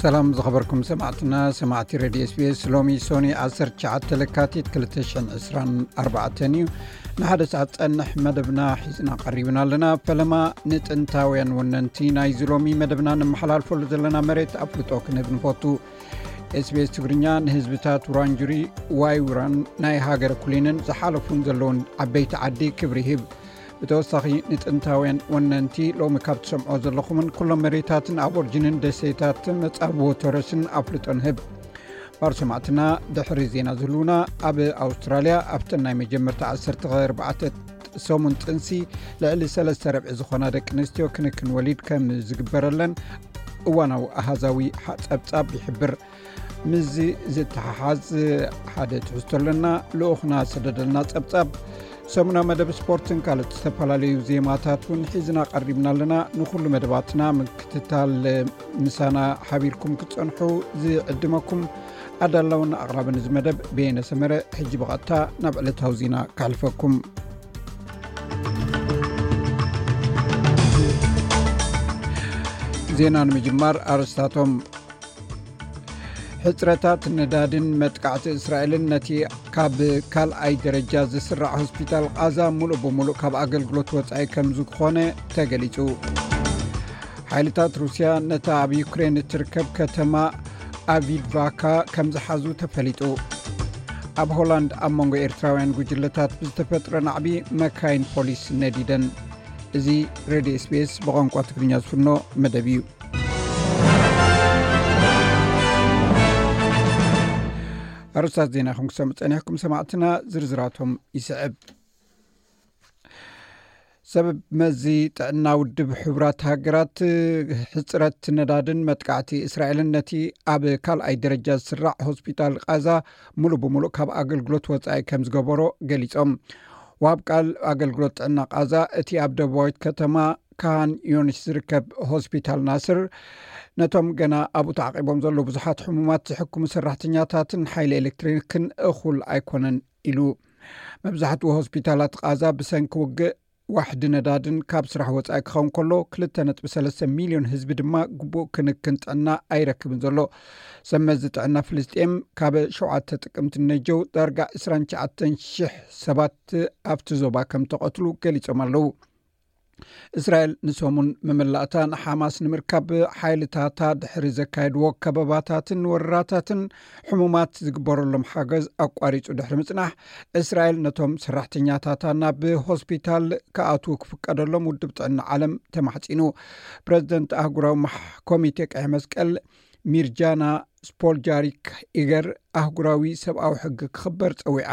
ሰላም ዝኸበርኩም ሰማዕትና ሰማዕቲ ረድዮ ስቤስ ሎሚ ሶኒ 19 ለካቲት 224 እዩ ንሓደ ሰዓት ፀንሕ መደብና ሒዝና ቀሪብና ኣለና ፈለማ ንጥንታውያን ወነንቲ ናይዚ ሎሚ መደብና ንመሓላልፈሉ ዘለና መሬት ኣፍልጦ ክንህብ ንፈቱ ስቤስ ትግርኛ ንህዝብታት ውራንጁሪ ዋይ ውራን ናይ ሃገር ኩሊንን ዝሓለፉን ዘለውን ዓበይቲ ዓዲ ክብሪ ህብ ብተወሳኺ ንጥንታውያን ወነንቲ ሎሚ ካብ ትሰምዖ ዘለኹምን ኩሎም መሬታትን ኣብ ኦርጅንን ደሴታት መፃብዎ ተረስን ኣፍልጦን ህብ ባር ሰማዕትና ድሕሪ ዜና ዝህልውና ኣብ ኣውስትራልያ ኣብተን ናይ መጀመርታ 14 ሰሙን ጥንሲ ልዕሊ ሰለስተ ረብዒ ዝኾና ደቂ ኣንስትዮ ክንክን ወሊድ ከም ዝግበረለን እዋናዊ ኣሃዛዊ ፀብፃብ ይሕብር ምስዚ ዝተሓሓዝ ሓደ ትሕዝቶ ኣለና ልኡክና ሰደደልና ፀብፃብ ሰሙናዊ መደብ ስፖርትን ካልኦት ዝተፈላለዩ ዜማታት እውን ሒዝና ቀሪብና ኣለና ንኩሉ መደባትና ምክትታል ምሳና ሓቢርኩም ክትፀንሑ ዝዕድመኩም ኣዳላውን ኣቕራቢ ንዚ መደብ ቤነ ሰመረ ሕጂ ብቐጥታ ናብ ዕለታዊ ዜና ካሕልፈኩም ዜና ንምጅማር ኣርስታቶም ሕፅረታት ነዳድን መጥቃዕቲ እስራኤልን ነቲ ካብ ካልኣይ ደረጃ ዝስራዕ ሆስፒታል ቓዛ ሙሉእ ብምሉእ ካብ ኣገልግሎት ወፃኢ ከምዝኾነ ተገሊፁ ሓይልታት ሩስያ ነታ ኣብ ዩክሬን እትርከብ ከተማ ኣቪድቫካ ከምዝሓዙ ተፈሊጡ ኣብ ሆላንድ ኣብ መንጎ ኤርትራውያን ጉጅለታት ብዝተፈጥረ ናዕቢ መካይን ፖሊስ ነዲደን እዚ ሬድዮ ስፔስ ብቋንቋ ትግርኛ ዝፍኖ መደብ እዩ ኣርስታት ዜና ኹም ክሰሙ ፀኒሕኩም ሰማዕትና ዝርዝራቶም ይስዕብ ሰብ መዚ ጥዕና ውድብ ሕቡራት ሃገራት ሕፅረት ነዳድን መጥቃዕቲ እስራኤልን ነቲ ኣብ ካልኣይ ደረጃ ዝስራዕ ሆስፒታል ቃዛ ሙሉእ ብምሉእ ካብ ኣገልግሎት ወፃኢ ከም ዝገበሮ ገሊፆም ዋብ ቃል ኣገልግሎት ጥዕና ቃዛ እቲ ኣብ ደቡባዊት ከተማ ካን ዮኒስ ዝርከብ ሆስፒታል ናስር ነቶም ገና ኣብኡ ተዓቂቦም ዘለዉ ብዙሓት ሕሙማት ዝሕክሙ ሰራሕተኛታትን ሓይሊ ኤሌክትሪክን እኹል ኣይኮነን ኢሉ መብዛሕትኡ ሆስፒታላት ቃዛ ብሰንኪ ውግእ ዋሕዲ ነዳድን ካብ ስራሕ ወፃኢ ክኸውን ከሎ 23 ሚልዮን ህዝቢ ድማ ግቡእ ክንክን ጥዕና ኣይረክብን ዘሎ ሰመዚ ጥዕና ፍልስጥኤም ካብ 7 ጥቅምቲ ነጀው ዳርጋ 29 ሽ0 ሰባት ኣብቲ ዞባ ከም ተቐትሉ ገሊፆም ኣለዉ እስራኤል ንሰሙን ምምላእታ ንሓማስ ንምርካብ ሓይልታታ ድሕሪ ዘካየድዎ ከበባታትን ወረራታትን ሕሙማት ዝግበረሎም ሓገዝ ኣቋሪፁ ድሕሪ ምፅናሕ እስራኤል ነቶም ሰራሕተኛታታ ናብ ሆስፒታል ክኣትዉ ክፍቀደሎም ውድብ ጥዕና ዓለም ተማሕፂኑ ፕረዚደንት ኣህጉራዊ ኮሚቴ ቀሒ መስቀል ሚርጃና ስፖልጃሪክ ኢገር ኣህጉራዊ ሰብኣዊ ሕጊ ክኽበር ፀዊዓ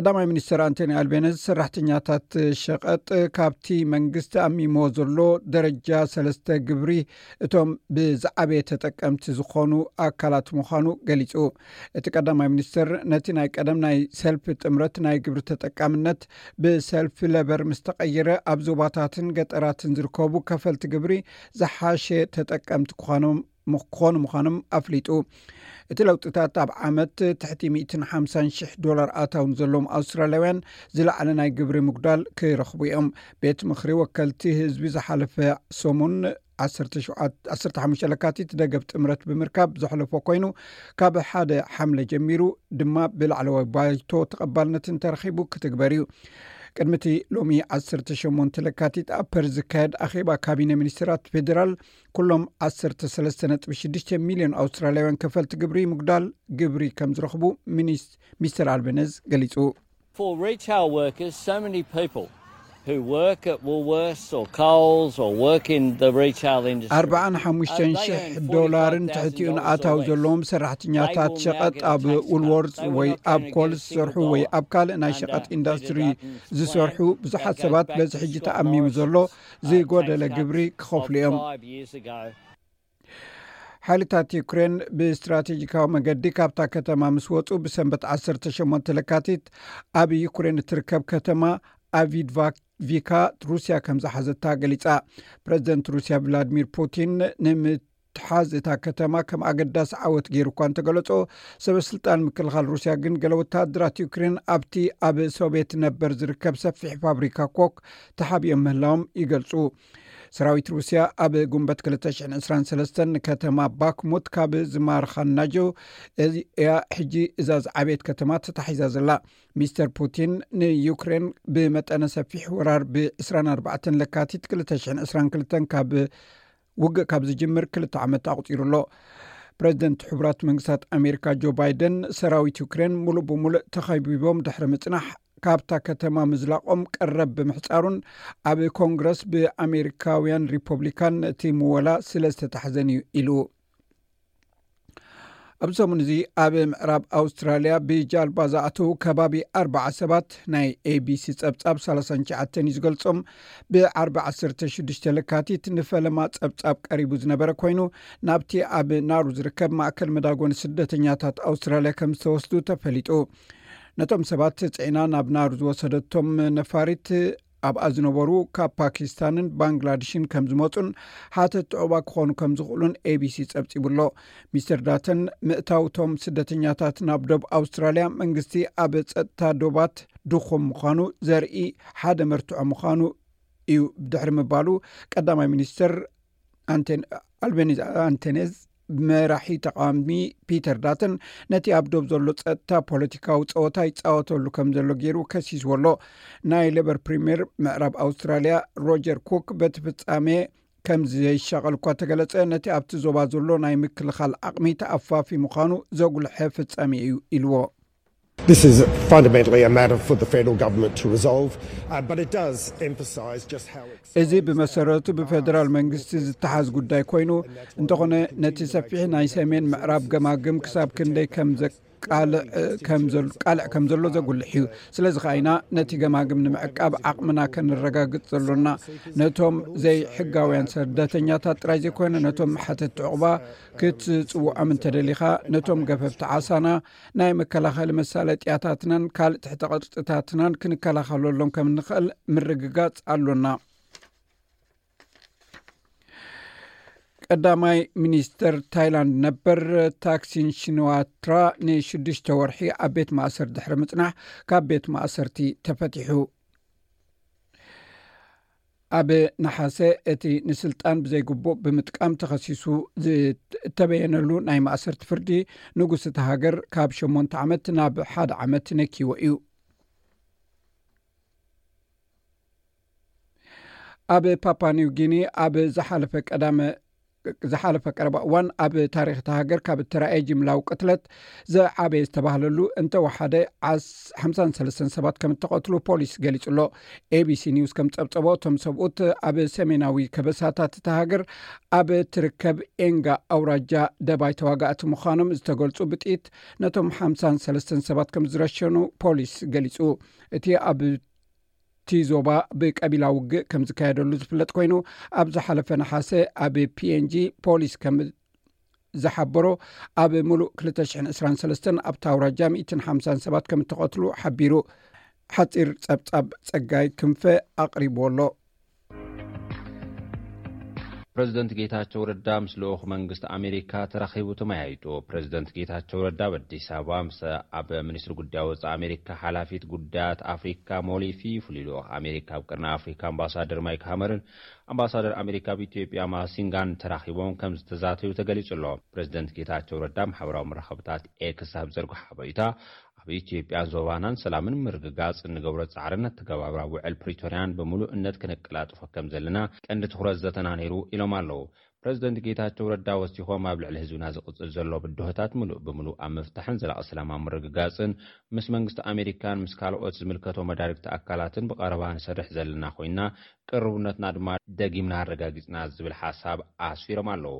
ቀዳማይ ሚኒስትር ኣንቶኒ ኣልቤነዝ ሰራሕተኛታት ሸቐጥ ካብቲ መንግስቲ ኣሚሞ ዘሎ ደረጃ ሰለስተ ግብሪ እቶም ብዛዓበየ ተጠቀምቲ ዝኾኑ ኣካላት ምዃኑ ገሊፁ እቲ ቀዳማይ ሚኒስትር ነቲ ናይ ቀደም ናይ ሰልፊ ጥምረት ናይ ግብሪ ተጠቃምነት ብሰልፊ ለበር ምስ ተቐይረ ኣብ ዞባታትን ገጠራትን ዝርከቡ ከፈልቲ ግብሪ ዝሓሸ ተጠቀምቲ ክዃኖም ምክኾኑ ምዃኖም ኣፍሊጡ እቲ ለውጥታት ኣብ ዓመት ትሕቲ 150,00 ዶላር ኣታው ዘለዎም ኣውስትራልያውያን ዝለዓለ ናይ ግብሪ ምጉዳል ክረኽቡ እዮም ቤት ምክሪ ወከልቲ ህዝቢ ዝሓለፈ ሰሙን 15 ለካቲት ደገብ ጥምረት ብምርካብ ዘሕለፎ ኮይኑ ካብ ሓደ ሓምለ ጀሚሩ ድማ ብላዕለዋይ ባይቶ ተቐባልነት እንተረኺቡ ክትግበር እዩ ቅድሚ እቲ ሎሚ 18 ለካቲት ኣብ ፐር ዝካየድ ኣኼባ ካቢነ ሚኒስትራት ፌደራል ኩሎም 136 ሚልዮን ኣውስትራልያውያን ከፈልቲ ግብሪ ምጉዳል ግብሪ ከም ዝረኽቡ ሚስተር ኣልበነዝ ገሊጹ ኣ5ሽ00 ዶላርን ትሕቲኡን ኣታዊ ዘለዎም ሰራሕተኛታት ሸቐጥ ኣብ ውልዎርስ ወይ ኣብ ኮልስ ዝሰርሑ ወይ ኣብ ካልእ ናይ ሸቐጥ ኢንዳስትሪ ዝሰርሑ ብዙሓት ሰባት በዚ ሕጂ ተኣሚሙ ዘሎ ዘይጎደለ ግብሪ ክኸፍሉ እዮም ሓይልታት ዩክሬን ብስትራቴጂካዊ መገዲ ካብታ ከተማ ምስ ወፁ ብሰንበት 18 ለካቲት ኣብ ዩክሬን እትርከብ ከተማ ኣቪድቫ ቪካ ሩስያ ከም ዝሓዘታ ገሊፃ ፕረዚደንት ሩስያ ቭላድሚር ፑቲን ትሓዝ እታ ከተማ ከም ኣገዳሲ ዓወት ገይሩ እኳ እንተገለጾ ሰበስልጣን ምክልኻል ሩስያ ግን ገለ ወተሃደራት ዩክሬን ኣብቲ ኣብ ሶቤት ነበር ዝርከብ ሰፊሕ ፋብሪካ ኮክ ተሓቢኦም ምህላዎም ይገልጹ ሰራዊት ሩስያ ኣብ ጉንበት 223 ንከተማ ባክሙት ካብ ዝማርኻናጆ እያ ሕጂ እዛ ዝዓብት ከተማ ተታሒዛ ዘላ ሚስተር ፑቲን ንዩክሬን ብመጠነ ሰፊሕ ወራር ብ24 ለካቲት 222 ካብ ውግእ ካብ ዝጅምር ክልተ ዓመት ኣቁፂሩ ኣሎ ፕረዚደንት ሕቡራት መንግስታት ኣሜሪካ ጆ ባይደን ሰራዊት ዩክሬን ሙሉእ ብምሉእ ተኸቢቦም ድሕሪ ምፅናሕ ካብታ ከተማ ምዝላቆም ቀረብ ብምሕፃሩን ኣብ ኮንግረስ ብኣሜሪካውያን ሪፖብሊካን እቲ ምወላ ስለ ዝተታሕዘን እዩ ኢሉ ኣብ ሰሙን እዚ ኣብ ምዕራብ ኣውስትራልያ ብጃልባ ዝኣተዉ ከባቢ ኣርዓ ሰባት ናይ abሲ ፀብፃብ 39 እዩ ዝገልፆም ብዓርቢ 16 ለካቲት ንፈለማ ፀብፃብ ቀሪቡ ዝነበረ ኮይኑ ናብቲ ኣብ ናሩ ዝርከብ ማእከል መዳጎን ስደተኛታት ኣውስትራልያ ከም ዝተወስዱ ተፈሊጡ ነቶም ሰባት ፅዕና ናብ ናሩ ዝወሰደቶም ነፋሪት ኣብኣ ዝነበሩ ካብ ፓኪስታንን ባንግላድሽን ከም ዝመፁን ሓተቲ ዑባ ክኾኑ ከም ዝኽእሉን ኤቢሲ ፀብፂቡ ኣሎ ሚስተር ዳተን ምእታው እቶም ስደተኛታት ናብ ዶብ ኣውስትራልያ መንግስቲ ኣብ ፀጥታ ዶባት ድኹም ምዃኑ ዘርኢ ሓደ መርትዖ ምዃኑ እዩ ድሕሪ ምባሉ ቀዳማይ ሚኒስትር ኣንቴን ኣልቤኒዝ ኣንቴኔዝ መራሒ ተቃዋሚ ፒተር ዳተን ነቲ ኣብ ዶብ ዘሎ ፀጥታ ፖለቲካዊ ፀወታ ይፃወተሉ ከም ዘሎ ገይሩ ከሲስዎ ኣሎ ናይ ሌበር ፕሪምየር ምዕራብ ኣውስትራልያ ሮጀር ኩክ በቲ ፍፃሜ ከምዘይሻቐል እኳ ተገለፀ ነቲ ኣብቲ ዞባ ዘሎ ናይ ምክልኻል ዓቕሚ ተኣፋፊ ምዃኑ ዘጉልሐ ፍፃሜ እዩ ኢልዎ This is fundamentally a matter for the federal government to resolve, uh, but it does emphasize just how እዚ ብመሰረቱ ብፌደራል መንግስቲ ዝተሓዝ ጉዳይ ኮይኑ እንተኾነ ነቲ ሰፊሕ ናይ ሰሜን ምዕራብ ገማግም ክሳብ ክንደይ ከም ቃልዕ ከም ዘሎ ዘጉልሕ እዩ ስለዚ ከ ኢና ነቲ ገማግም ንምዕቃብ ዓቕምና ከንረጋግፅ ዘሎና ነቶም ዘይ ሕጋውያን ሰደተኛታት ጥራይ ዘይኮይነ ነቶም ሓተቲ ዕቑባ ክትፅውዖም እንተደሊካ ነቶም ገፈፍቲ ዓሳና ናይ መከላኸሊ መሳለጥያታትናን ካልእ ትሕተ ቕርጽታትናን ክንከላኸለሎም ከም እንኽእል ምርግጋጽ ኣሎና ቀዳማይ ሚኒስተር ታይላንድ ነበር ታክሲን ሽንዋትራ ንሽዱሽተ ወርሒ ኣብ ቤት ማእሰር ድሕሪ ምጽናሕ ካብ ቤት ማእሰርቲ ተፈትሑ ኣብ ነሓሰ እቲ ንስልጣን ብዘይግቡእ ብምጥቃም ተኸሲሱ ዝተበየነሉ ናይ ማእሰርቲ ፍርዲ ንጉስ እቲ ሃገር ካብ ሸሞንተ ዓመት ናብ ሓደ ዓመት ነኪዎ እዩ ኣብ ፓፓ ኒው ጊኒ ኣብ ዝሓለፈ ቀዳመ ዝሓለፈ ቀረባ እዋን ኣብ ታሪክ እታ ሃገር ካብ እተራእየ ጅምላዊ ቅትለት ዝዓበየ ዝተባህለሉ እንተወሓደ ሓ3 ሰባት ከም እተቐትሉ ፖሊስ ገሊጹ ኣሎ ኤቢሲ ኒውስ ከም ፀብፀቦ እቶም ሰብኡት ኣብ ሰሜናዊ ከበሳታት እታ ሃገር ኣብ እትርከብ ኤንጋ ኣውራጃ ደባይ ተዋጋእቲ ምዃኖም ዝተገልፁ ብጢት ነቶም ሓ3 ሰባት ከም ዝረሸኑ ፖሊስ ገሊፁ እቲ ኣብ እቲ ዞባ ብቀቢላ ውግእ ከም ዝካየደሉ ዝፍለጥ ኮይኑ ኣብ ዝሓለፈ ንሓሰ ኣብ ፒንጂ ፖሊስ ከም ዝሓበሮ ኣብ ምሉእ 223 ኣብታ ውራጃ 1ሓ ሰባት ከም እተቐትሉ ሓቢሩ ሓፂር ፀብፃብ ፀጋይ ክንፈ ኣቕሪቡ ኣሎ ፕረዚደንት ጌታቸው ረዳ ምስ ልኡኽ መንግስቲ ኣሜሪካ ተራኺቡ ተመያይጡ። ፕረዚደንት ጌታቸው ረዳ ኣብ ኣዲስ ኣበባ ምስ ኣብ ሚኒስትሪ ጉዳይ ወፃኢ ኣሜሪካ ሓላፊት ጉዳያት ኣፍሪካ ሞሊ ፊ፣ ፍሉይ ልኡኽ ኣሜሪካ ኣብ ቀርኒ ኣፍሪካ ኣምባሳደር ማይክ ሃመርን ኣምባሳደር ኣሜሪካ ኣብ ኢትዮጵያ ማሲንጋን ተራኺቦም ከምዝተዛተዩ ተገሊፁ ኣሎ። ፕረዚደንት ጌታቸው ረዳ ኣብ ማሕበራዊ መራኸብታት ኤክስ ኣብ ዝዘርግሖ ሓበሬታ ኣብ ኢትዮጵያን ዞባናን ሰላምን ምርግጋፅ እንገብሮ ፃዕርን ኣተገባብራ ውዕል ፕሪቶርያን ብምሉእነት ክነቀላጥፎ ከምዘለና ቀንዲ ትኹረት ዘተና ነይሩ ኢሎም ኣለው ፕረዚደንት ጌታቸው ረዳ ወሲኾም። ኣብ ልዕሊ ህዝብና ዝቕፅል ዘሎ ብድሆታት ምሉእ ብምሉእ ኣብ ምፍታሕን ዘላቒ ሰላም ኣብ ምርግጋፅን ምስ መንግስቲ ኣሜሪካን ምስ ካልኦት ዝምልከቶ መዳርግቲ ኣካላትን ብቐረባ ንሰርሕ ዘለና ኮይንና ቅርቡነትና ድማ ደጊምና ኣረጋጊፅና ዝብል ሓሳብ ኣስፊሮም ኣለው።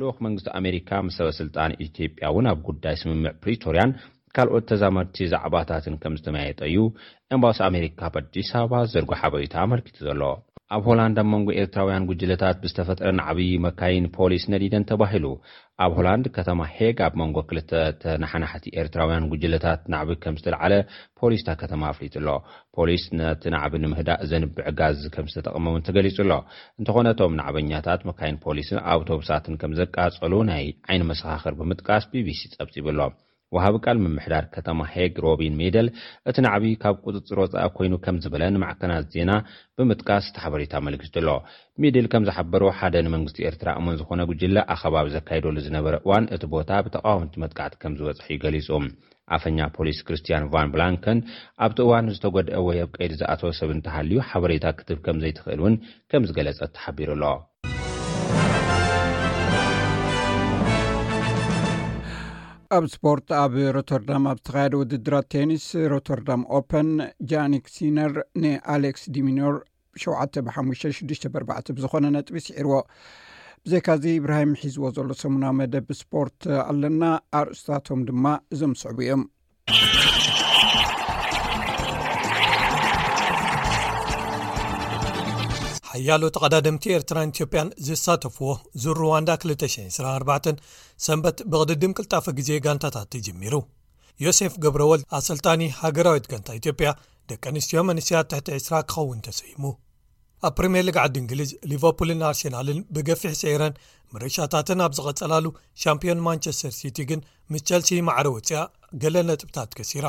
ልኡኽ መንግስቲ ኣሜሪካ ምስ ሰበስልጣን ኢትዮጵያ እውን ኣብ ጉዳይ ስምምዕ ፕሪቶርያን ካልኦት ተዛመድቲ ዛዕባታትን ከምዝተመያየጠ እዩ ኤምባሲ ኣሜሪካ ኣብ ኣዲስ ኣበባ ዝዘርጎ ሓበሬታ ኣመልኪቱ ዘሎ። ኣብ ሆላንድ ኣብ መንጎ ኤርትራውያን ጉጅለታት ብዝተፈጥረ ናዕቢ መካይን ፖሊስ ነዲደን ተባሂሉ። ኣብ ሆላንድ ከተማ ሄግ ኣብ መንጎ ክልተ ተነሓናሕቲ ኤርትራውያን ጉጅለታት ናዕቢ ከምዝተልዓለ ፖሊስ እታ ከተማ ኣፍሊጡ'ሎ። ፖሊስ ነቲ ናዕቢ ንምህዳእ ዘንብዕ ጋዝ ከም ዝተጠቕመ እውን ተገሊጹ ኣሎ። እንተዀነ እቶም ናዕበኛታት መካይን ፖሊስን ኣውቶቡሳትን ከም ዘቃጸሉ ናይ ዓይኒ መሰኻኽር ብምጥቃስ ቢቢሲ ጸብጺቡ ኣሎ። ወሃቢ ቃል ምምሕዳር ከተማ ሄግ ሮቢን ሚደል እቲ ናዕቢ ካብ ቁጽጽር ወጻኢ ኰይኑ ከም ዝበለ ንማዕከናት ዜና ብምጥቃስ እቲ ሓበሬታ ኣመልኪቱ ኣሎ። ሚድል ከም ዝሓበሮ ሓደ ንመንግስቲ ኤርትራ እሙን ዝዀነ ጕጅለ ኣኸባብ ዘካይደሉ ዝነበረ እዋን እቲ ቦታ ብተቓወምቲ መጥቃዕቲ ከም ዝበጽሐ እዩ ገሊጹ። ኣፈኛ ፖሊስ ክርስትያን ቫን ብላንከን፣ ኣብቲ እዋን ዝተጎድኣ ወይ ኣብ ቀይዲ ዝኣተወ ሰብ እንተሃልዩ ሓበሬታ ክትህብ ከም ዘይትኽእል እውን ከም ዝገለጸት ተሓቢሩ ኣሎ። ኣብ ስፖርት ኣብ ሮተርዳም ኣብ ዝተኻየደ ውድድራት ቴኒስ ሮተርዳም ኦፐን ጃኒክ ሲነር ንኣሌክስ ዲሚኖር ብሸውዓተ ብሓሙሽተ ሽዱሽተ በርባዕተ ብዝኾነ ነጥቢ ስዒርዎ ብዘካ እዚ ብራሂም ሒዝዎ ዘሎ ሰሙናዊ መደብ ስፖርት ኣለና ኣርእስታቶም ድማ እዞም ዝስዕቡ እዮም ሓያሎ ተቐዳደምቲ ኤርትራን ኢትዮጵያን ዝሳተፍዎ ዙር ሩዋንዳ 224 ሰንበት ብቕድድም ቅልጣፈ ግዜ ጋንታታት ትጅሚሩ ዮሴፍ ገብረወልድ ኣሰልጣኒ ሃገራዊት ጋንታ ኢትዮጵያ ደቂ ኣንስትዮ መንስያት ትሕቲ 20 ክኸውን ተሰይሙ ኣብ ፕሪምየር ሊግ ዓዲ እንግሊዝ ሊቨርፑልን ኣርሴናልን ብገፊሕ ሰዒረን ምርሻታትን ኣብ ዝቐጸላሉ ሻምፕዮን ማንቸስተር ሲቲ ግን ምስ ቸልሲ ማዕረ ወፅኣ ገለ ነጥብታት ከሲራ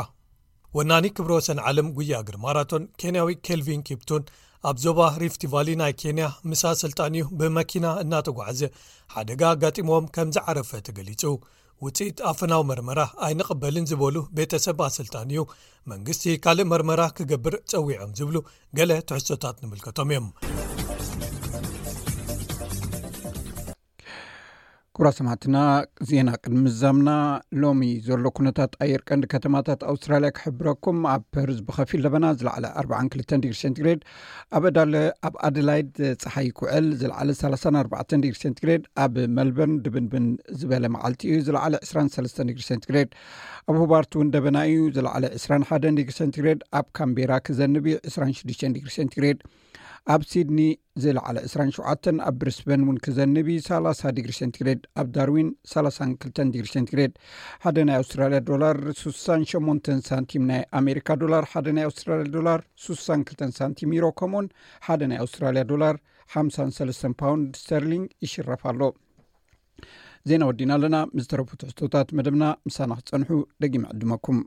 ወናኒ ክብሮ ሰን ዓለም ጉያ እግር ማራቶን ኬንያዊ ኬልቪን ኪፕቱን ኣብ ዞባ ሪፍቲ ቫሊ ናይ ኬንያ ምሳ ስልጣን እዩ ብመኪና እናተጓዓዘ ሓደጋ ኣጋጢሞዎም ከም ዝዓረፈ ተገሊጹ ውፅኢት ኣፈናዊ መርመራ ኣይንቕበልን ዝበሉ ቤተሰብ ኣሰልጣን እዩ መንግስቲ ካልእ መርመራ ክገብር ፀዊዖም ዝብሉ ገለ ትሕሶታት ንምልከቶም እዮም ኩራ ሰማዕትና ዜና ቅድሚ ምዛምና ሎሚ ዘሎ ኩነታት ኣየር ቀንዲ ከተማታት ኣውስትራልያ ክሕብረኩም ኣብ ፐርዝ ብከፊል ለበና ዝለዕለ 42 ዲግሪ ሴንትግሬድ ኣብ ኣዳለ ኣብ ኣደላይድ ፀሓይ ኩዕል ዝለዓለ 34 ዲግሪ ሴንትግሬድ ኣብ መልበርን ድብንብን ዝበለ መዓልቲ እዩ ዝለዓለ 23 ዲግሪ ሴንትግሬድ ኣብ ሁባርት እውን ደበና እዩ ዝለዓለ 21 ዲግሪ ሴንትግሬድ ኣብ ካምቤራ ክዘንብ እዩ 26 ዲግሪ ሴንትግሬድ ኣብ ሲድኒ ዝለዓለ 27 ኣብ ብሪስበን እውን ክዘንብ እዩ 30 ዲግሪ ሴንትግሬድ ኣብ ዳርዊን 32 ዲግሪ ሴንትግሬድ ሓደ ናይ ኣውስትራልያ ዶላር 68 ሳንቲም ናይ ኣሜሪካ ዶላር ሓደ ናይ ኣውስትራልያ ዶላር ሱሳን ክልተን ሳንቲም ዩሮ ከምኡውን ሓደ ናይ ኣውስትራልያ ዶላር ሓምሳን ሰለስተን ፓውንድ ስተርሊንግ ይሽረፍ ኣሎ ዜና ወዲና ኣለና ምዝተረፉ ትሕቶታት መደብና ምሳና ክፀንሑ ደጊም ዕድመኩም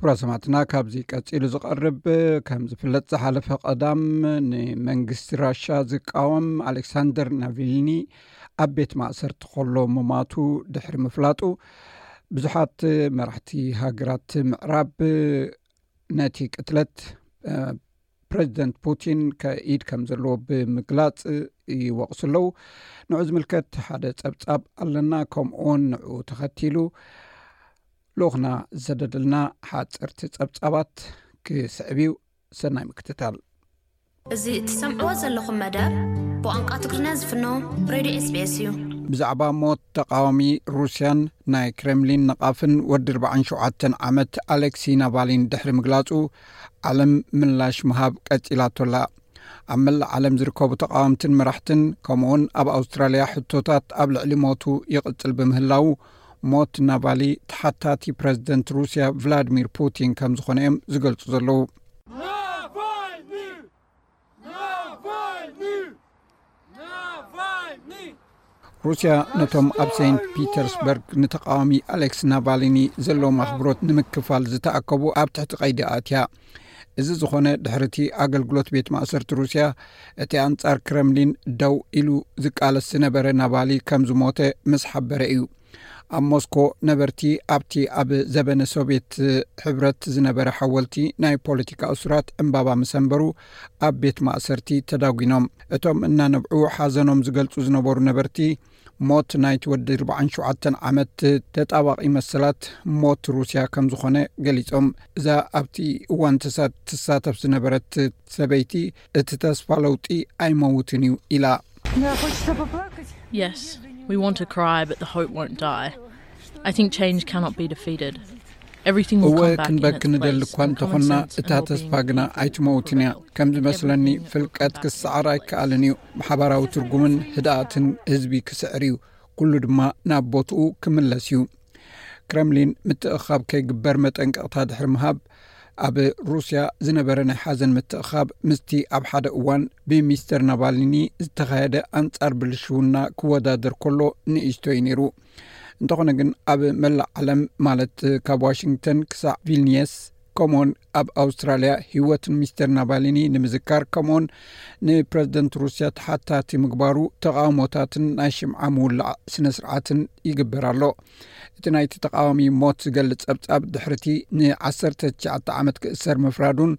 ኩራ ሰማዕትና ካብዚ ቀፂሉ ዝቐርብ ከም ዝፍለጥ ዝሓለፈ ቀዳም ንመንግስቲ ራሻ ዝቃወም ኣሌክሳንደር ናቪልኒ ኣብ ቤት ማእሰርቲ ከሎ ሙማቱ ድሕሪ ምፍላጡ ብዙሓት መራሕቲ ሃገራት ምዕራብ ነቲ ቅትለት ፕረዚደንት ፑቲን ከኢድ ከም ዘለዎ ብምግላፅ ይወቕሱ ኣለዉ ንዑ ዝምልከት ሓደ ፀብፃብ ኣለና ከምኡውን ንዑ ተኸቲሉ ልኡክና ዝሰደድልና ሓፀርቲ ፀብፃባት ክስዕብ እዩ ሰናይ ምክትታል እዚ እትሰምዕዎ ዘለኹም መደብ ብቋንቋ ትግርና ዝፍኖ ሬድዮ ስቤስ እዩ ብዛዕባ ሞት ተቃዋሚ ሩስያን ናይ ክረምሊን ነቓፍን ወዲ 4ሸ ዓመት ኣሌክሲ ናቫሊን ድሕሪ ምግላፁ ዓለም ምላሽ ምሃብ ቀጺላቶላ ኣብ መላእ ዓለም ዝርከቡ ተቃወምትን መራሕትን ከምኡ እውን ኣብ ኣውስትራልያ ሕቶታት ኣብ ልዕሊ ሞቱ ይቕጽል ብምህላዉ ሞት ናቫሊ ተሓታቲ ፕረዚደንት ሩስያ ቭላድሚር ፑቲን ከም ዝኾነ እዮም ዝገልጹ ዘለዉ ሩስያ ነቶም ኣብ ሰንት ፒተርስበርግ ንተቃዋሚ ኣሌክስ ናቫሊኒ ዘለዎም ኣኽብሮት ንምክፋል ዝተኣከቡ ኣብ ትሕቲ ቀይዲ ኣእትያ እዚ ዝኾነ ድሕሪ እቲ ኣገልግሎት ቤት ማእሰርቲ ሩስያ እቲ ኣንጻር ክረምሊን ደው ኢሉ ዝቃለስ ዝነበረ ናቫሊ ከም ዝሞተ ምስ ሓበረ እዩ ኣብ ሞስኮ ነበርቲ ኣብቲ ኣብ ዘበነ ሶቭት ሕብረት ዝነበረ ሓወልቲ ናይ ፖለቲካ እሱራት ዕምባባ ምሰንበሩ ኣብ ቤት ማእሰርቲ ተዳጒኖም እቶም እናነብዑ ሓዘኖም ዝገልፁ ዝነበሩ ነበርቲ ሞት ናይቲ ወዲ 47 ዓመት ተጣባቂ መሰላት ሞት ሩስያ ከም ዝኾነ ገሊፆም እዛ ኣብቲ እዋን ትሳተፍ ዝነበረት ሰበይቲ እቲ ተስፋ ለውጢ ኣይመውትን እዩ ኢላ። እወ ክንበኪ ንደሊ እኳ እንተኾንና እታ ተስፋ ግና ኣይትመውትን እያ። ከም ዝመስለኒ ፍልቀት ክሰዓር ኣይከኣልን እዩ። ብሓባራዊ ትርጉምን ህድኣትን ህዝቢ ክስዕር እዩ፣ ኩሉ ድማ ናብ ቦትኡ ክምለስ እዩ። ክረምሊን ምትእኻብ ከይግበር መጠንቀቕታ ድሕሪ ምሃብ ኣብ ሩስያ ዝነበረ ናይ ሓዘን ምትእኻብ ምስቲ ኣብ ሓደ እዋን ብሚስተር ናቫልኒ ዝተኻየደ ኣንጻር ብልሽውና ክወዳደር ከሎ ንእሽቶ እዩ ነይሩ እንተኾነ ግን ኣብ መላእ ዓለም ማለት ካብ ዋሽንግተን ክሳዕ ቪልኒየስ ከምኡውን ኣብ ኣውስትራልያ ህይወት ንሚስተር ናቫሊኒ ንምዝካር ከምኡውን ንፕረዚደንት ሩስያ ተሓታቲ ምግባሩ ተቃውሞታትን ናይ ሽምዓ ምውላዕ ስነ ስርዓትን ይግበር ኣሎ እቲ ናይቲ ተቃዋሚ ሞት ዝገልፅ ፀብፃብ ድሕርቲ ን19 ዓመት ክእሰር ምፍራዱን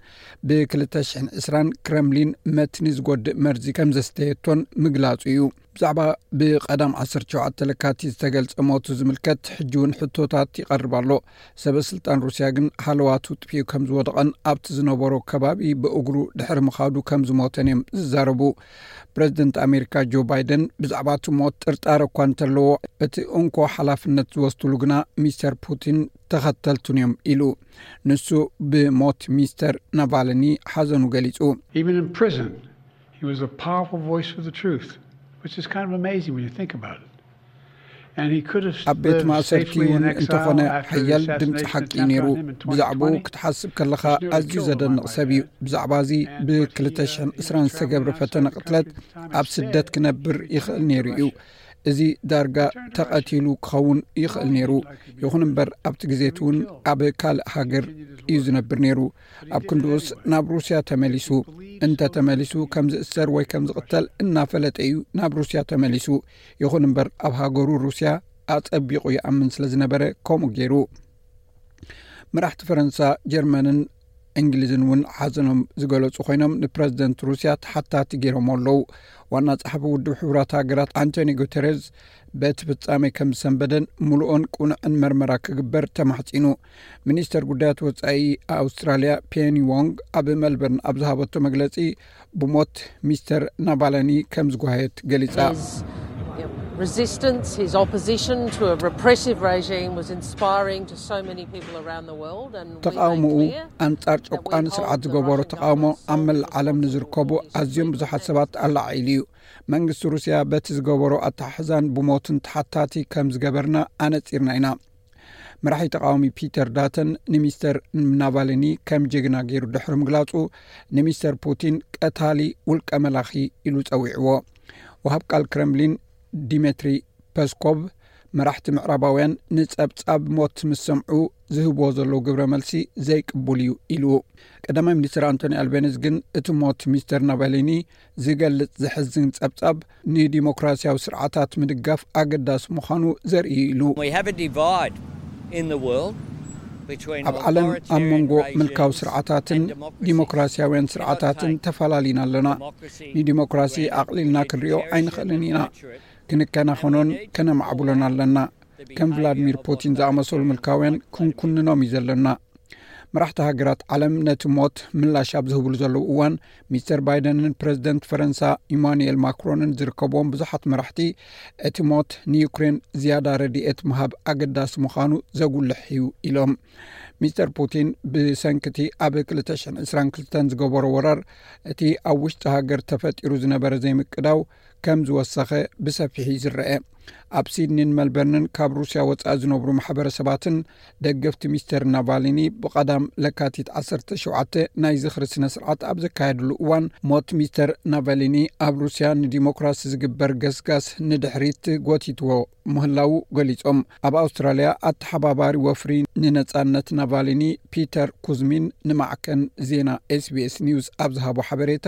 ብ220 ክረምሊን መትኒ ዝጎድእ መርዚ ከም ዘስተየቶን ምግላፁ እዩ ብዛዕባ ብቀዳም ዓሰርተ ሸውዓተ ለካቲት ዝተገልጸ ሞቱ ዝምልከት ሕጂ እውን ሕቶታት ይቐርብ ኣሎ። ሰበስልጣን ሩስያ ግን ሃለዋቱ ጥፊኡ ከም ዝወደቐን ኣብቲ ዝነበሮ ከባቢ ብእግሩ ድሕሪ ምኻዱ ከም ዝሞተን እዮም ዝዛረቡ። ፕረዚደንት ኣሜሪካ ጆ ባይደን ብዛዕባ እቲ ሞት ጥርጣረ እኳ እንተለዎ እቲ እንኮ ሓላፍነት ዝወስድሉ ግና ሚስተር ፑቲን ተኸተልቱን እዮም ኢሉ። ንሱ ብሞት ሚስተር ናቫልኒ ሓዘኑ ገሊጹ። He was a powerful voice for the truth, which is kind of amazing when you think about it. ኣብ ቤት ማእሰርቲ እውን እንተኾነ ሓያል ድምፂ ሓቂ እዩ ነይሩ ብዛዕባኡ ክትሓስብ ከለኻ ኣዝዩ ዘደንቕ ሰብ እዩ ብዛዕባ እዚ ብ220 ዝተገብረ ፈተነ ቅትለት ኣብ ስደት ክነብር ይኽእል ነይሩ እዩ እዚ ዳርጋ ተቐቲሉ ክኸውን ይኽእል ነይሩ ይኹን እምበር ኣብቲ ግዜቲ እውን ኣብ ካልእ ሃገር እዩ ዝነብር ነይሩ ኣብ ክንድኡስ ናብ ሩስያ ተመሊሱ። እንተ ተመሊሱ ከም ዝእሰር ወይ ከም ዝቕተል እናፈለጠ እዩ ናብ ሩስያ ተመሊሱ። ይኹን እምበር ኣብ ሃገሩ ሩስያ ኣጸቢቑ ይኣምን ስለ ዝነበረ ከምኡ ገይሩ። መራሕቲ ፈረንሳ ጀርመንን እንግሊዝን እውን ሓዘኖም ዝገለጹ ኮይኖም ንፕረዚደንት ሩስያ ተሓታቲ ገይሮሞ ኣለዉ ዋና ጸሓፊ ውድብ ሕቡራት ሃገራት ኣንቶኒ ጉተረዝ በቲ ፍጻሜ ከም ዝሰንበደን ምሉኦን ቁኑዕን መርመራ ክግበር ተማሕጺኑ ሚኒስተር ጉዳያት ወፃኢ ኣውስትራልያ ፔኒ ዎንግ ኣብ መልበርን ኣብ ዝሃበቶ መግለፂ ብሞት ሚስተር ናባላኒ ከም ዝጓየት ገሊፃ ተቃውሞኡ ኣንፃር ጨቋኒ ስርዓት ዝገበሮ ተቃውሞ ኣብ መላእ ዓለም ንዝርከቡ ኣዝዮም ብዙሓት ሰባት ኣላዓዒሉ እዩ መንግስቲ ሩስያ በቲ ዝገበሮ ኣተሓሕዛን ብሞትን ተሓታቲ ከም ዝገበርና ኣነፂርና ኢና መራሒ ተቃዋሚ ፒተር ዳተን ንሚስተር ናቫልኒ ከም ጀግና ገይሩ ድሕሪ ምግላጹ ንሚስተር ፑቲን ቀታሊ ውልቀ መላኺ ኢሉ ጸዊዕዎ ውሃብ ቃል ክረምሊን ዲሜትሪ ፐስኮቭ መራሕቲ ምዕራባውያን ንጸብጻብ ሞት ምስ ሰምዑ ዝህብዎ ዘለዉ ግብረ መልሲ ዘይቅቡል እዩ ኢሉ ቀዳማይ ሚኒስትር ኣንቶኒ ኣልቤኒዝ ግን እቲ ሞት ሚስተር ናቫልኒ ዝገልጽ ዘሕዝን ጸብጻብ፣ ንዲሞክራስያዊ ስርዓታት ምድጋፍ ኣገዳሲ ምዃኑ ዘርኢ እዩ ኢሉ። ኣብ ዓለም ኣብ መንጎ ምልካዊ ስርዓታትን ዲሞክራስያውያን ስርዓታትን ተፈላሊና ኣለና። ንዲሞክራሲ ኣቕሊልና ክንሪኦ ኣይንኽእልን ኢና። ክንከናኸኖን ከነማዕብሎን ኣለና። ከም ቭላድሚር ፑቲን ዝኣመሰሉ ምልካውያን ክንኩንኖም እዩ ዘለና። መራሕቲ ሃገራት ዓለም ነቲ ሞት ምላሽ ኣብ ዝህብሉ ዘለዉ እዋን ሚስተር ባይደንን ፕረዚደንት ፈረንሳ ኢማኑኤል ማክሮንን ዝርከብዎም ብዙሓት መራሕቲ እቲ ሞት ንዩክሬን ዝያዳ ረድኤት ምሃብ ኣገዳሲ ምዃኑ ዘጉልሕ እዩ ኢሎም ሚስተር ፑቲን ብሰንኪ እቲ ኣብ 222 ዝገበሮ ወራር እቲ ኣብ ውሽጢ ሃገር ተፈጢሩ ዝነበረ ዘይምቅዳው ከም ዝወሰኸ ብሰፊሕ እዩ ዝረኣ። ኣብ ሲድኒን መልበርንን ካብ ሩስያ ወጻኢ ዝነብሩ ማሕበረሰባትን ደገፍቲ ሚስተር ናቫሊኒ ብቐዳም ለካቲት 17 ናይ ዝኽሪ ስነ ስርዓት ኣብ ዘካየድሉ እዋን ሞት ሚስተር ናቫሊኒ ኣብ ሩስያ ንዲሞክራሲ ዝግበር ገስጋስ ንድሕሪት ጎቲትዎ ምህላው ገሊጾም ኣብ ኣውስትራልያ ኣተሓባባሪ ወፍሪ ንነጻነት ናቫሊኒ ፒተር ኩዝሚን ንማዕከን ዜና ኤስቢኤስ ኒውስ ኣብ ዝሃቦ ሓበሬታ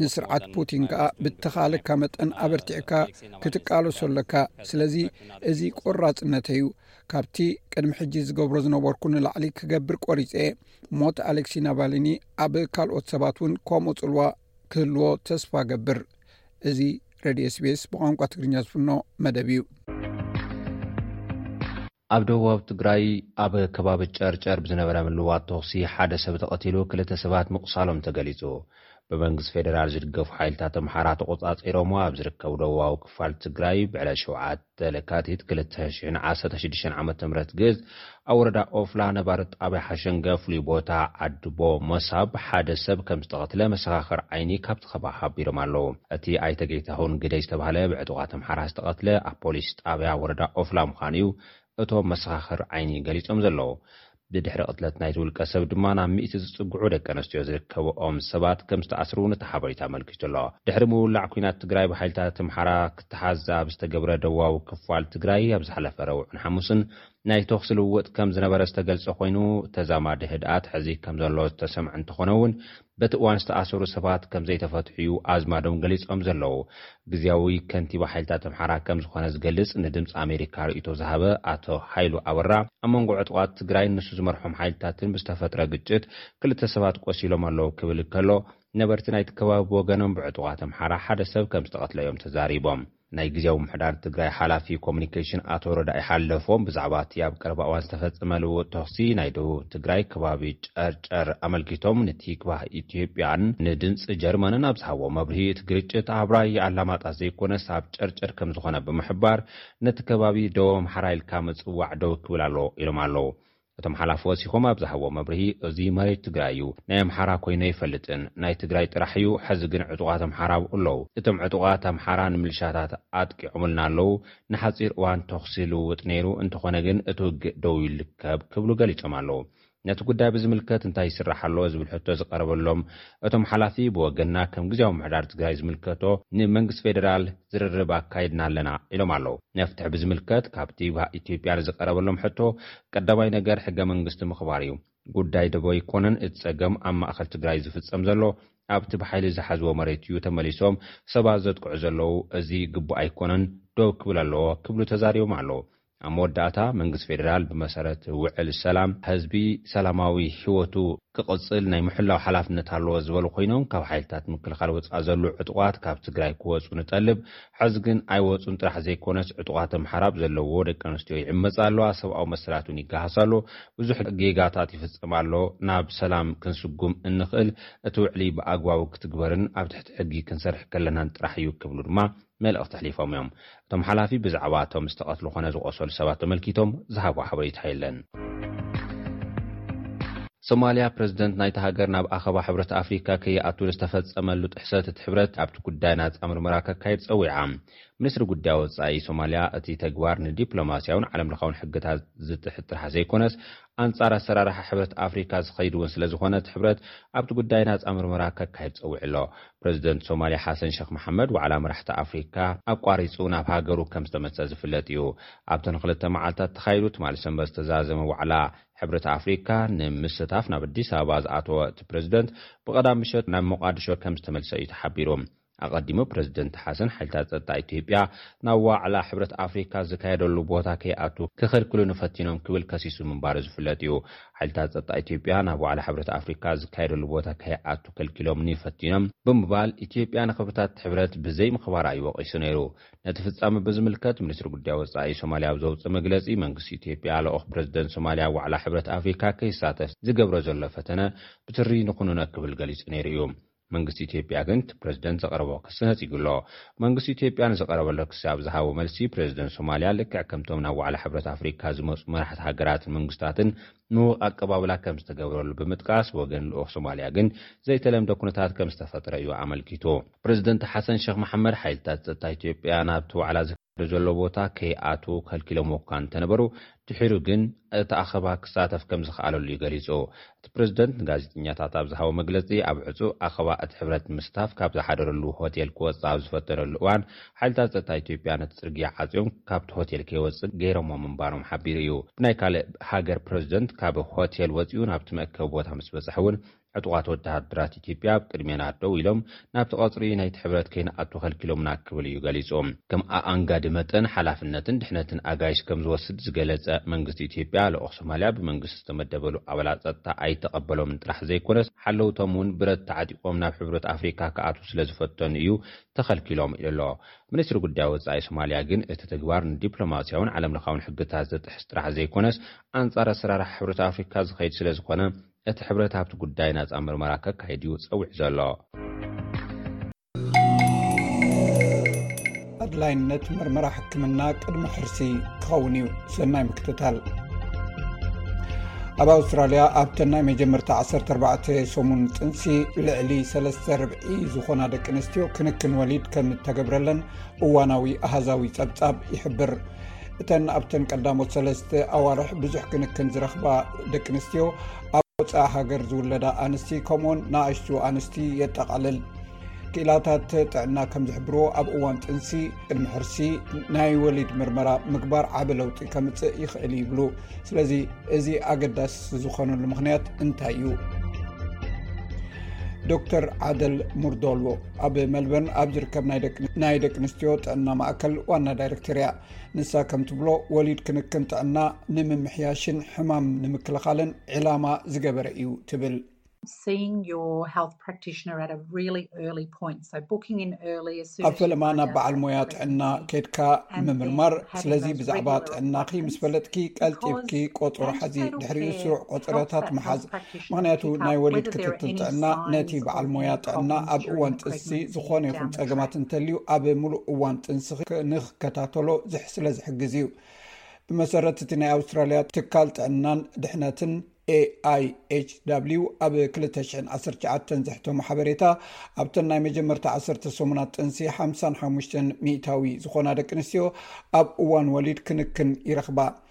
ንስርዓት ፑቲን ከኣ ብተኻለካ መጠን ኣበርቲዕካ ክትቃለሶ ኣለካ ስለዚ እዚ ቆራጽነተ እዩ ካብቲ ቅድሚ ሕጂ ዝገብሮ ዝነበርኩ ንላዕሊ ክገብር ቆሪጸ እየ ሞት ኣሌክሲ ናቫሊኒ ኣብ ካልኦት ሰባት እውን ከምኡ ጽልዋ ክህልዎ ተስፋ ገብር እዚ ረድዮ ስቤስ ብቋንቋ ትግርኛ ዝፍኖ መደብ እዩ ኣብ ደቡባዊ ትግራይ ኣብ ከባቢ ጨርጨር ብዝነበረ ምልውዋጥ ተኹሲ ሓደ ሰብ ተቐቲሉ ክልተ ሰባት ምቑሳሎም ተገሊፁ። ብመንግስቲ ፌደራል ዝድገፉ ሓይልታት ኣምሓራ ተቖፃፂሮምዎ ኣብ ዝርከብ ደቡባዊ ክፋል ትግራይ ብዕለት ሸውዓተ ለካቲት ክልተ ሽሕን ዓሰርተ ሽዱሽተን ዓመተ ምህረት ግዝ ኣብ ወረዳ ኦፍላ ነባሪ ጣብያ ሓሸንገ ፍሉይ ቦታ ዓድቦ ሞሳብ ሓደ ሰብ ከምዝተቐትለ መሰኻኽር ዓይኒ ካብቲ ከባቢ ሓቢሮም ኣለው። እቲ ኣይተ ጌታሁን ግደይ ዝተባህለ ብዕጡቓት ኣምሓራ ዝተቐትለ ኣብ ፖሊስ ጣብያ ወረዳ ኦፍላ ምዃኑ'ዩ እቶም መሰኻኽር ዓይኒ ገሊፆም ዘለዉ። ብድሕሪ ቅትለት ናይቲ ውልቀ ሰብ ድማ ናብ ሚእቲ ዝፅግዑ ደቂ ኣነስትዮ ዝርከበኦም ሰባት ከምዝተኣስሩ'ውን እቲ ሓበሬታ ኣመልኪቱ'ሎ። ድሕሪ ምውላዕ ኲናት ትግራይ ብሓይልታት ኣምሓራ ክተሓዝ ኣብ ዝተገብረ ደቡባዊ ክፋል ትግራይ ኣብ ዝሓለፈ ረቡዕን ሓሙስን ናይ ተኹሲ ልውውጥ ከምዝነበረ ዝተገልፀ ኮይኑ ተዛማዲ ህድኣት ሕዚ ከምዘሎ ዝተሰምዐ እንተኾነ'ውን በቲ እዋን ዝተኣሰሩ ሰባት ከምዘይተፈትሑ'ዩ ኣዝማዶም ገሊጾም ዘለዉ። ግዝያዊ ከንቲባ ሓይልታት ኣምሓራ ከምዝኾነ ዝገልጽ ንድምጺ ኣሜሪካ ርእይቶ ዝሃበ ኣቶ ሃይሉ ኣበራ፣ ኣብ መንጎ ዕጡቓት ትግራይን ንሱ ዝመርሖም ሓይልታትን ብዝተፈጥረ ግጭት ክልተ ሰባት ቆሲሎም ኣለዉ ክብል ከሎ፣ ነበርቲ ናይቲ ከባቢ ብወገኖም ብዕጡቓት ኣምሓራ ሓደ ሰብ ከምዝተቐትለ'ዮም ተዛሪቦም። ናይ ግዝያዊ ምምሕዳር ትግራይ ሓላፊ ኮሙኒኬሽን ኣቶ ረዳኢ ሓለፎም ብዛዕባ እቲ ኣብ ቀረባ እዋን ዝተፈፀመ ልውውጥ ተኹሲ ናይ ደቡብ ትግራይ ከባቢ ጨርጨር ኣመልኪቶም ንቲክቫህ ኢትዮጵያን ንድምፂ ጀርመንን ኣብ ዝሃብዎ መብርሂ እቲ ግርጭት ኣብ ራያ ኣላማጣ ዘይኮነስ ኣብ ጨርጨር ከምዝኾነ ብምሕባር ነቲ ከባቢ ደቡብ ኣምሓራ ኢልካ ምፅዋዕ ደው ክብል ኣለዎ ኢሎም ኣለው። እቶም ሓላፊ ወሲኾም ኣብ ዝሃብዎ መብርሂ፣ እዚ መሬት ትግራይ እዩ፣ ናይ ኣምሓራ ኮይኑ ኣይፈልጥን፣ ናይ ትግራይ ጥራሕ እዩ፣ ሕዚ ግን ዕጡቓት ኣምሓራ ኣብኡ ኣለዉ፣ እቶም ዕጡቓት ኣምሓራ ንምልሻታት ኣጥቂዖምልና ኣለዉ፣ ንሓፂር እዋን ተኹሲ ልውውጥ ነይሩ፣ እንተኾነ ግን እቲ ውግእ ደው ኢሉ ይርከብ ክብሉ ገሊፆም ኣለዉ። ነቲ ጉዳይ ብዝምልከት እንታይ ይስራሕ ኣሎ ዝብል ሕቶ ዝቐረበሎም እቶም ሓላፊ፣ ብወገንና ከም ግዝያዊ ምምሕዳር ትግራይ ዝምልከቶ ንመንግስቲ ፌደራል፣ ዝርርብ ኣካይድና ኣለና ኢሎም ኣለው። መፍትሒ ብዝምልከት ካብቲ ብ ኢትዮጵያ ንዝቀረበሎም ሕቶ ቀዳማይ ነገር ሕገ መንግስቲ ምኽባር እዩ። ጉዳይ ደቦ ኣይኮነን እቲ ፀገም ኣብ ማእኸል ትግራይ እዩ ዝፍፀም ዘሎ። ኣብቲ ብሓይሊ ዝሓዝዎ መሬት እዩ ተመሊሶም ሰባት ዘጥቅዑ ዘለው። እዚ ግቡእ ኣይኮነን ዶብ ክብል ኣለዎ ክብሉ ተዛሪቦም ኣለው። ኣብ መወዳእታ መንግስቲ ፌደራል ብመሰረት ውዕል ሰላም ህዝቢ ሰላማዊ ህይወቱ ክቕፅል ናይ ምሕላው ሓላፍነት ኣለዎ ዝበሉ ኮይኖም ካብ ሓይልታት ምክልኻል ወፃኢ ዘሉ ዕጡቓት ካብ ትግራይ ክወፁ ንጠልብ ሐዚ ግን ኣይወፁን ጥራሕ ዘይኮነስ ዕጡቓት ኣምሓራ ኣብ ዘለዎ ደቂ ኣንስትዮ ይዕመፃ ኣለዋ ሰብኣዊ መሰላት እውን ይገሃስ ኣሎ ብዙሕ ጌጋታት ይፍፀም ኣሎ ናብ ሰላም ክንስጉም እንኽእል እቲ ውዕሊ ብኣግባቡ ክትግበርን ኣብ ትሕቲ ሕጊ ክንሰርሕ ከለናን ጥራሕ እዩ ክብሉ ድማ መልእኽቲ ኣሕሊፎም እዮም። እቶም ሓላፊ ብዛዕባ እቶም ዝተቐትሉ ኮነ ዝቖሰሉ ሰባት ተመልኪቶም ዝሃብዎ ሓበሬታ የለን። ሶማልያ፣ ፕረዚደንት ናይታ ሃገር ናብ ኣኸባ ሕብረት ኣፍሪካ ከይኣቱ ንዝተፈፀመሉ ጥሕሰት እቲ ሕብረት ኣብቲ ጉዳይ ናፃ ምርመራ ከካይድ ፀዊዓ። ሚኒስትሪ ጉዳይ ወፃኢ ሶማልያ እቲ ተግባር ንዲፕሎማሲያዊን ዓለምለኻዊን ሕግታት ዝጥሕት ጥራሕ ዘይኮነስ ኣንፃር ኣሰራርሓ ሕብረት ኣፍሪካ ዝኸይድ እውን ስለዝኾነ እቲ ሕብረት ኣብቲ ጉዳይ ናፃ ምርመራ ከካይድ ፀዊዑ ኣሎ። ፕረዚደንት ሶማልያ ሓሰን ሸኽ መሓመድ ዋዕላ መራሕቲ ኣፍሪካ ኣቋሪፁ ናብ ሃገሩ ከም ዝተመፅኣ ዝፍለጥ እዩ። ኣብቲ ንክልተ መዓልታት ተኻይዱ ትማሊ ሰንበት ዝተዛዘመ ዋዕላ ሕብረት ኣፍሪካ ንምስታፍ ናብ ኣዲስ ኣበባ ዝኣተወ እቲ ፕረዚደንት ብቀዳም ምሸት ናብ ሞቓድሾ ከም ዝተመልሰ እዩ ተሓቢሩ። ኣቐዲሙ ፕረዚደንት ሓሰን ሓይልታት ፀጥታ ኢትዮጵያ ናብ ዋዕላ ሕብረት ኣፍሪካ ዝካየደሉ ቦታ ከይኣቱ ክኽልክሉኒ ፈቲኖም ክብል ከሲሱ ምንባሩ ዝፍለጥ እዩ። ሓይልታት ጸጥታ ኢትዮጵያ ናብ ዋዕላ ሕብረት ኣፍሪካ ዝካየደሉ ቦታ ከይኣቱ ከልኪሎምኒ ፈቲኖም ብምባል ኢትዮጵያ ንክብርታት እቲ ሕብረት ብዘይምኽባራ እዩ ወቒሱ ነይሩ። ነቲ ፍጻመ ብዝምልከት ሚኒስትሪ ጉዳይ ወጻኢ ሶማልያ ኣብ ዘውጽእ መግለጺ መንግስቲ ኢትዮጵያ ልኡኽ ፕረዚደንት ሶማልያ ኣብ ዋዕላ ሕብረት ኣፍሪካ ከይሳተፍ ዝገብሮ ዘሎ ፈተነ ብትሪ ንኹንኖ ክብል ገሊጹ ነይሩ እዩ። መንግስቲ ኢትዮጵያ ግን እቲ ፕረዚደንት ዘቕረቦ ክሲ ነጺጉ ኣሎ። መንግስቲ ኢትዮጵያ ንዝቐረበሉ ክሲ ኣብ ዝሃቦ መልሲ፣ ፕረዚደንት ሶማልያ ልክዕ ከምቶም ናብ ዋዕላ ሕብረት ኣፍሪካ ዝመጹ መራሕቲ ሃገራትን መንግስታትን ምዉቕ ኣቀባብላ ከምዝተገብረሉ ብምጥቃስ፣ ወገን ልኡኽ ሶማልያ ግን ዘይተለምደ ኩነታት ከምዝተፈጥረ እዩ ኣመልኪቱ። ፕረዚደንት ሓሰን ሸኽ መሓመድ፣ ሓይልታት ጸጥታ ኢትዮጵያ ናብቲ ዋዕላ ዘሎ ቦታ ከይኣትዉ ከልኪሎምዎ'ኳ እንተነበሩ፣ ድሒሩ ግን እቲ ኣኸባ ክሳተፍ ከም ዝኸኣለሉ'ዩ ገሊጹ። እቲ ፕረዚደንት ንጋዜጠኛታት ኣብ ዝሃቦ መግለጺ፣ ኣብ ዕጹው ኣኸባ እቲ ሕብረት ንምስታፍ ካብ ዝሓደረሉ ሆቴል ክወጽእ ኣብ ዝፈተነሉ እዋን፣ ሓይልታት ጸጥታ ኢትዮጵያ ነቲ ጽርግያ ዓጽዮም ካብቲ ሆቴል ከይወጽእ ገይሮምዎ ምንባሮም ሓቢሩ እዩ። ብናይ ካልእ ሃገር ፕረዚደንት ካብ ሆቴል ወጺኡ ናብቲ መእከቢ ቦታ ምስ በጽሐ'ውን፣ ዕጡቓት ወተሃደራት ኢትዮጵያ ኣብ ቅድሜና ደው ኢሎም ናብቲ ቀጽሪ ናይቲ ሕብረት ከይንኣቱ ከልኪሎምና ክብል እዩ ገሊጹ። ከም ኣኣንጋዲ መጠን ሓላፍነትን ድሕነትን ኣጋይሽ ከም ዝወስድ ዝገለጸ መንግስቲ ኢትዮጵያ፣ ልኡኽ ሶማልያ ብመንግስቲ ዝተመደበሉ ኣባላት ጸጥታ ኣይተቐበሎምን ጥራሕ ዘይኮነስ ሓለውቶም እውን ብረት ተዓጢቖም ናብ ሕብረት ኣፍሪካ ክኣትዉ ስለ ዝፈተኑ እዩ ተኸልኪሎም ኢሉ ኣሎ። ሚኒስትሪ ጉዳይ ወጻኢ ሶማልያ ግን እቲ ተግባር ንዲፕሎማስያውን ዓለምለኻውን ሕግታት ዝጥሕስ ጥራሕ ዘይኮነስ ኣንጻር ኣሰራርሓ ሕብረት ኣፍሪካ ዝኸይድ ስለ ዝኾነ እቲ ሕብረት ኣብቲ ጉዳይ ናጻ ምርመራ ከካይድ እዩ ጸዊዑ ዘሎ። ኣድላይነት ምርመራ ሕክምና ቅድሚ ሕርሲ ክኸውን እዩ። ሰናይ ምክትታል። ኣብ ኣውስትራልያ ኣብተን ናይ መጀመርታ 14 ሰሙን ፅንሲ ልዕሊ ሰለስተ ርብዒ ዝኾና ደቂ ኣንስትዮ ክንክን ወሊድ ከም እተገብረለን እዋናዊ ኣሃዛዊ ፀብፃብ ይሕብር። እተን ኣብተን ቀዳሞት ሰለስተ ኣዋርሕ ብዙሕ ክንክን ዝረኽባ ደቂ ኣንስትዮ ኣብ ወፃኢ ሃገር ዝውለዳ ኣንስቲ ከምኡውን ንኣሽቱ ኣንስቲ የጠቓልል ክኢላታት ጥዕና ከም ዝሕብርዎ ኣብ እዋን ጥንሲ ቅድሚ ሕርሲ ናይ ወሊድ ምርመራ ምግባር ዓበ ለውጢ ከምፅእ ይኽእል ይብሉ ስለዚ እዚ ኣገዳሲ ዝኮነሉ ምክንያት እንታይ እዩ ዶክተር ዓደል ሙርዶልዎ ኣብ መልበርን ኣብ ዝርከብ ናይ ደቂ ኣንስትዮ ጥዕና ማእከል ዋና ዳይረክተር እያ ንሳ ከም ትብሎ ወሊድ ክንክን ጥዕና ንምምሕያሽን ሕማም ንምክልኻልን ዕላማ ዝገበረ እዩ ትብል ኣብ ፈለማ ናብ በዓል ሞያ ጥዕና ኬድካ ምምርማር ስለዚ ብዛዕባ ጥዕናኪ ምስ ፈለጥኪ ቀልጢፍኪ ቆፅሮ ሓዚ ድሕሪኡ ስሩዕ ቆፅሮታት መሓዝ ምክንያቱ ናይ ወሊድ ክትትል ጥዕና ነቲ በዓል ሞያ ጥዕና ኣብ እዋን ጥንሲ ዝኾነ ይኹን ፀገማት እንተልዩ ኣብ ሙሉእ እዋን ጥንሲ ንክከታተሎ ዝስለ ዝሕግዝ እዩ ብመሰረት እቲ ናይ ኣውስትራሊያ ትካል ጥዕናን ድሕነትን ኤኣይችw ኣብ 219 ዘሕተሙ ሓበሬታ ኣብተን ናይ መጀመርታ 1ሰተ ሰሙናት ጥንሲ 55 ሚታዊ ዝኾና ደቂ ኣንስትዮ ኣብ እዋን ወሊድ ክንክን ይረክባ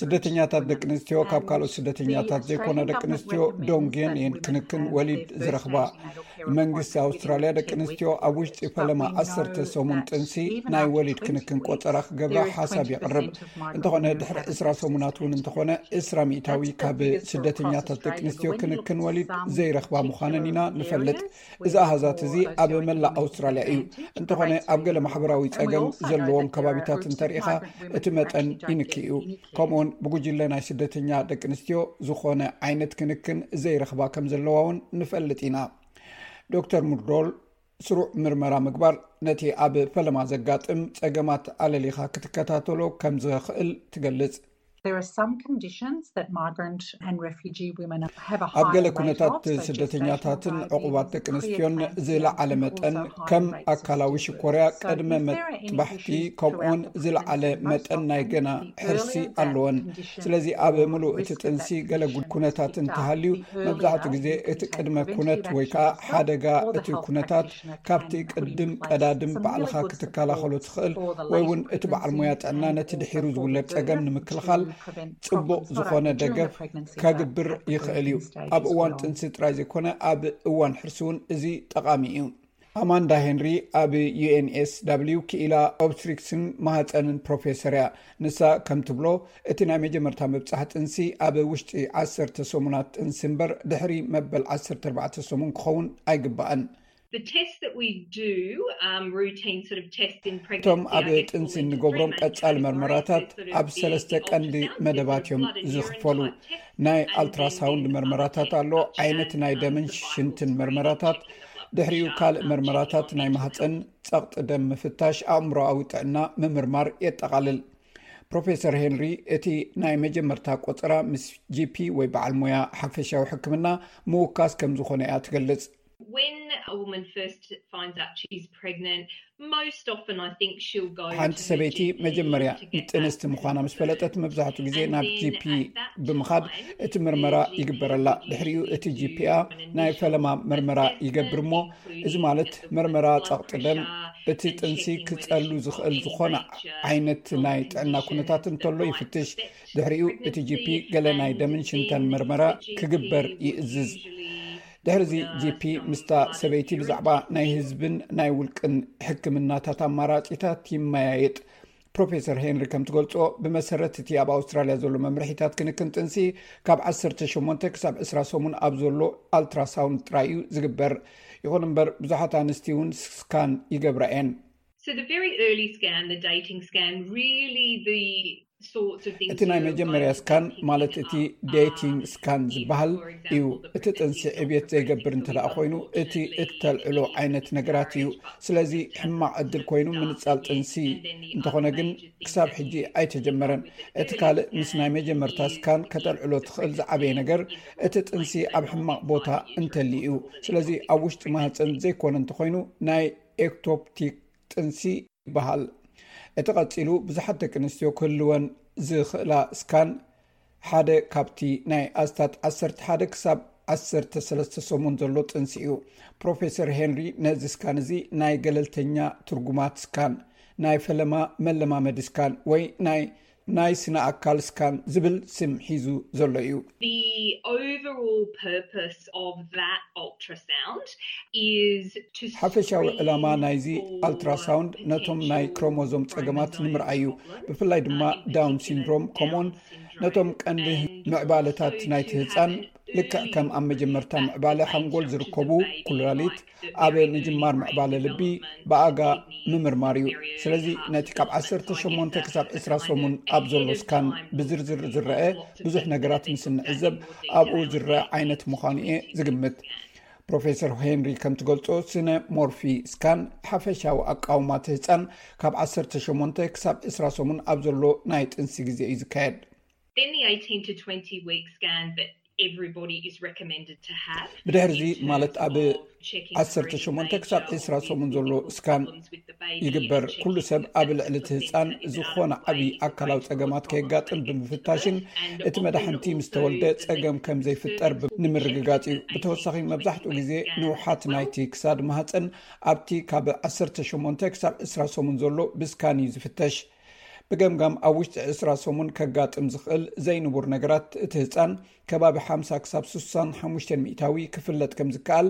ስደተኛታት ደቂ ኣንስትዮ ካብ ካልኦት ስደተኛታት ዘይኮና ደቂ ኣንስትዮ ዶንግን እየን ክንክን ወሊድ ዝረኽባ መንግስቲ ኣውስትራልያ ደቂ ኣንስትዮ ኣብ ውሽጢ ፈለማ ዓሰርተ ሰሙን ጥንሲ ናይ ወሊድ ክንክን ቆፀራ ክገብራ ሓሳብ የቅርብ እንተኾነ ድሕሪ እስራ ሰሙናት እውን እንተኾነ እስራ ሚታዊ ካብ ስደተኛታት ደቂ ኣንስትዮ ክንክን ወሊድ ዘይረኽባ ምዃነን ኢና ንፈልጥ እዚ ኣሃዛት እዚ ኣብ መላእ ኣውስትራልያ እዩ እንተኾነ ኣብ ገለ ማሕበራዊ ፀገም ዘለዎም ከባቢታት እንተርኢኻ እቲ መጠን ይንክ እዩ ከምኡውን ብጉጅለ ናይ ስደተኛ ደቂ ኣንስትዮ ዝኾነ ዓይነት ክንክን ዘይረኽባ ከም ዘለዋ እውን ንፈልጥ ኢና ዶክተር ሙርዶል ስሩዕ ምርመራ ምግባር ነቲ ኣብ ፈለማ ዘጋጥም ፀገማት ኣለሊኻ ክትከታተሎ ከም ዝኽእል ትገልፅ ኣብ ገለ ኩነታት ስደተኛታትን ዕቑባት ደቂ ኣንስትዮን ዝለዓለ መጠን ከም ኣካላዊ ሽኮርያ ቅድመ መጥባሕቲ ከምኡውን ዝለዓለ መጠን ናይ ገና ሕርሲ ኣለዎን ስለዚ ኣብ ምሉእ እቲ ጥንሲ ገለ ኩነታት እንተሃልዩ መብዛሕትኡ ግዜ እቲ ቅድመ ኩነት ወይ ከዓ ሓደጋ እቲ ኩነታት ካብቲ ቅድም ቀዳድም ባዕልኻ ክትከላኸሎ ትኽእል ወይ እውን እቲ በዓል ሞያ ጥዕና ነቲ ድሒሩ ዝውለድ ፀገም ንምክልኻል ፅቡቕ ዝኾነ ደገፍ ከግብር ይኽእል እዩ ኣብ እዋን ጥንሲ ጥራይ ዘይኮነ ኣብ እዋን ሕርሲ እውን እዚ ጠቓሚ እዩ ኣማንዳ ሄንሪ ኣብ ዩንስw ክኢላ ኦብስትሪክስን ማሃፀንን ፕሮፌሰር እያ ንሳ ከም ትብሎ፣ እቲ ናይ መጀመርታ ምብጻሕ ጥንሲ ኣብ ውሽጢ ዓሰርተ ሰሙናት ጥንሲ እምበር ድሕሪ መበል ዓሰርተ ኣርባዕተ ሰሙን ክኸውን ኣይግባእን። እቶም ኣብ ጥንሲ እንገብሮም ቀጻሊ መርመራታት ኣብ ሰለስተ ቀንዲ መደባት እዮም ዝኽፈሉ። ናይ ኣልትራሳውንድ መርመራታት ኣሎ፣ ዓይነት ናይ ደምን ሽንትን መርመራታት፣ ድሕሪኡ ካልእ መርመራታት ናይ ማህጸን፣ ጸቕጢ ደም ምፍታሽ ኣእምሮኣዊ ጥዕና ምምርማር የጠቓልል። ፕሮፌሰር ሄንሪ እቲ ናይ መጀመርታ ቆጸራ ምስ ጂፒ ወይ በዓል ሞያ ሓፈሻዊ ሕክምና ምውካስ ከም ዝኾነ እያ ትገልጽ። ሓንቲ ሰበይቲ መጀመርያ ጥንስቲ ምዃና ምስ ፈለጠት መብዛሕትኡ ግዜ ናብ ጂፒ ብምኻድ እቲ ምርመራ ይግበረላ። ድሕሪኡ እቲ ጂፒኣ ናይ ፈለማ ምርመራ ይገብር እሞ እዚ ማለት መርመራ ፀቕጢ ደም እቲ ጥንሲ ክፀሉ ዝኽእል ዝኾነ ዓይነት ናይ ጥዕና ኩነታት እንተሎ ይፍትሽ ድሕሪኡ እቲ ጂፒ ገለ ናይ ደምን ሽንተን መርመራ ክግበር ይእዝዝ ድሕሪ እዚ ጂፒ ምስታ ሰበይቲ ብዛዕባ ናይ ህዝብን ናይ ውልቅን ሕክምናታት ኣማራፂታት ይመያየጥ ፕሮፌሰር ሄንሪ ከም ትገልፆ ብመሰረት እቲ ኣብ ኣውስትራልያ ዘሎ መምርሒታት ክንክን ጥንሲ ካብ 18 ክሳብ 2ስራ ሰሙን ኣብ ዘሎ ኣልትራሳውንድ ጥራይ እዩ ዝግበር ይኹን እምበር ብዙሓት ኣንስቲ እውን ስካን ይገብራ እየን እቲ ናይ መጀመርያ ስካን ማለት እቲ ዴቲንግ ስካን ዝበሃል እዩ እቲ ጥንሲ ዕብት ዘይገብር እንተ ኮይኑ እቲ እተልዕሎ ዓይነት ነገራት እዩ ስለዚ ሕማቕ ዕድል ኮይኑ ምንፃል ጥንሲ እንተኾነ ግን ክሳብ ሕጂ ኣይተጀመረን። እቲ ካልእ ምስ ናይ መጀመርታ ስካን ከተልዕሎ ትኽእል ዝዓበየ ነገር እቲ ጥንሲ ኣብ ሕማቕ ቦታ እንተልዩ እዩ። ስለዚ ኣብ ውሽጢ ማህፀን ዘይኮነ እንተኾይኑ ናይ ኤክቶፕቲክ ጥንሲ ይበሃል። እቲ ቀፂሉ ብዙሓት ደቂ ኣንስትዮ ክህልወን ዝኽእላ ስካን ሓደ ካብቲ ናይ ኣስታት ዓሰርተ ሓደ ክሳብ ዓሰርተ ሰለስተ ሰሙን ዘሎ ጥንሲ እዩ። ፕሮፌሰር ሄንሪ ነዚ ስካን እዚ ናይ ገለልተኛ ትርጉማት ስካን፣ ናይ ፈለማ መለማመዲ ስካን ወይ ናይ ናይ ስነ ኣካል ስካን ዝብል ስም ሒዙ ዘሎ እዩ። ሓፈሻዊ ዕላማ ናይዚ ኣልትራሳውንድ ነቶም ናይ ክሮሞዞም ፀገማት ንምርኣይ እዩ ብፍላይ ድማ ዳውን ሲንድሮም ከምኡውን ነቶም ቀንዲ ምዕባለታት ናይቲ ህፃን ልክዕ ከም ኣብ መጀመርታ ምዕባለ ሓንጎል ዝርከቡ ኩሉላሊት ኣብ ምጅማር ምዕባለ ልቢ ብኣጋ ምምርማር እዩ ስለዚ ነቲ ካብ 18 ክሳብ 2ስራ ሰሙን ኣብ ዘሎ ስካን ብዝርዝር ዝረአ ብዙሕ ነገራት ምስ እንዕዘብ ኣብኡ ዝረአ ዓይነት ምዃኑ እየ ዝግምት ፕሮፌሰር ሄንሪ ከም ትገልፆ ስነ ሞርፊ ስካን ሓፈሻዊ ኣቃውማቲ ህፃን ካብ 18 ክሳብ 2ስራ ሰሙን ኣብ ዘሎ ናይ ጥንሲ ግዜ እዩ ዝካየድ Then the eighteen to twenty week scan that everybody is recommended to have ብድሕርዚ ማለት ኣብ ዓሰርተ ሸሞንተ ክሳብ ዕስራ ሰሙን ዘሎ እስካን ይግበር ኩሉ ሰብ ኣብ ልዕሊ እቲ ህፃን ዝኾነ ዓብዪ ኣካላዊ ፀገማት ከየጋጥም ብምፍታሽን እቲ መድሓንቲ ምስ ተወልደ ፀገም ከም ዘይፍጠር ንምርግጋፅ እዩ ብተወሳኺ መብዛሕትኡ ግዜ ንውሓት ናይቲ ክሳድ ማህፀን ኣብቲ ካብ ዓሰርተ ሸሞንተ ክሳብ ዕስራ ሰሙን ዘሎ ብስካን እዩ ዝፍተሽ ብገምጋም ኣብ ውሽጢ ዕስራ ሰሙን ከጋጥም ዝኽእል ዘይንቡር ነገራት እቲ ህፃን ከባቢ ሓምሳ ክሳብ ስሳን ሓሙሽተን ሚእታዊ ክፍለጥ ከም ዝከኣል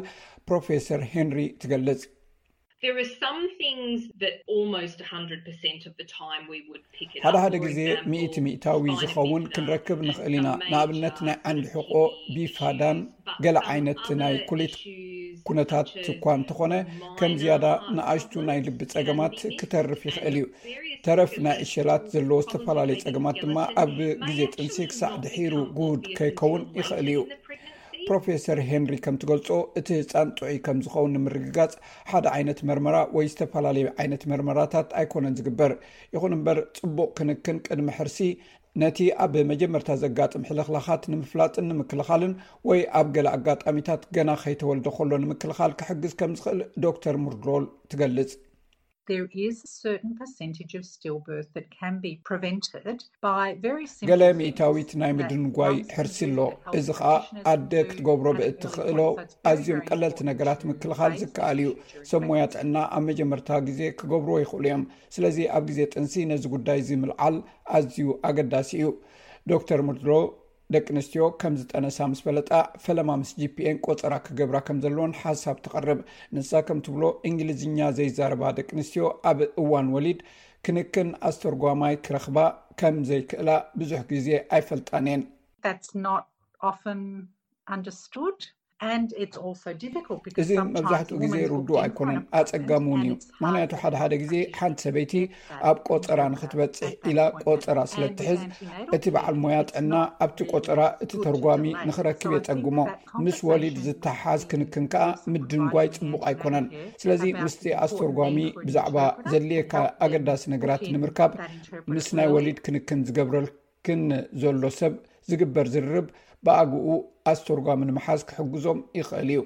ፕሮፌሰር ሄንሪ ትገልፅ። ሓደ ሓደ ግዜ ሚእቲ ሚእታዊ ዝኸውን ክንረክብ ንኽእል ኢና፣ ንኣብነት ናይ ዓንዲ ሕቖ ቢፋዳን፣ ገለ ዓይነት ናይ ኩሊት ኩነታት እኳ እንተኾነ ከም ዝያዳ ንኣሽቱ ናይ ልቢ ፀገማት ክተርፍ ይኽእል እዩ ተረፍ ናይ ዕሸላት ዘለዎ ዝተፈላለዩ ፀገማት ድማ ኣብ ግዜ ጥንሲ ክሳዕ ድሒሩ ጉድ ከይከውን ይኽእል እዩ ፕሮፌሰር ሄንሪ ከም ትገልፆ እቲ ህፃን ጥዑይ ከም ዝኸውን ንምርግጋፅ ሓደ ዓይነት መርመራ ወይ ዝተፈላለዩ ዓይነት መርመራታት ኣይኮነን ዝግበር ይኹን እምበር ፅቡቅ ክንክን ቅድሚ ሕርሲ ነቲ ኣብ መጀመርታ ዘጋጥም ሕልኽላኻት ንምፍላጥን ንምክልኻልን ወይ ኣብ ገለ ኣጋጣሚታት ገና ከይተወልደ ከሎ ንምክልኻል ክሕግዝ ከም ዝኽእል ዶክተር ሙርድሮል ትገልጽ። ገለ ሚእታዊት ናይ ምድንጓይ ሕርሲ ኣሎ፣ እዚ ኸኣ ኣደ ክትገብሮ ብእትኽእሎ ኣዝዮም ቀለልቲ ነገራት ምክልኻል ዝከኣል እዩ። ሰብ ሞያ ጥዕና ኣብ መጀመርታ ግዜ ክገብርዎ ይኽእሉ እዮም። ስለዚ ኣብ ግዜ ጥንሲ ነዚ ጉዳይ እዚ ምልዓል ኣዝዩ ኣገዳሲ እዩ ዶክተር ሙድሮ ደቂ ኣንስትዮ ከም ዝጠነሳ ምስ ፈለጣ ፈለማ ምስ ጂፒኤን ቆፀራ ክገብራ ከም ዘለዎን ሓሳብ ተቕርብ ንሳ ከም ትብሎ እንግሊዝኛ ዘይዛረባ ደቂ ኣንስትዮ ኣብ እዋን ወሊድ ክንክን ኣስተርጓማይ ክረኽባ ከም ዘይክእላ ብዙሕ ግዜ ኣይፈልጣን እየን እዚ መብዛሕትኡ ግዜ ርዱእ ኣይኮነን ኣፀጋሚ እውን እዩ ምክንያቱ ሓደ ሓደ ግዜ ሓንቲ ሰበይቲ ኣብ ቆፀራ ንክትበፅሕ ኢላ ቆፀራ ስለትሕዝ እቲ በዓል ሞያ ጥዕና ኣብቲ ቆፀራ እቲ ተርጓሚ ንክረክብ የፀግሞ ምስ ወሊድ ዝተሓሓዝ ክንክን ከዓ ምድንጓይ ፅቡቅ ኣይኮነን ስለዚ ምስቲ ኣስተርጓሚ ብዛዕባ ዘድልየካ ኣገዳሲ ነገራት ንምርካብ ምስ ናይ ወሊድ ክንክን ዝገብረል ግን ዘሎ ሰብ ዝግበር ዝርርብ ብኣግኡ ኣስተርጓሚ ንምሓዝ ክሕግዞም ይኽእል እዩ።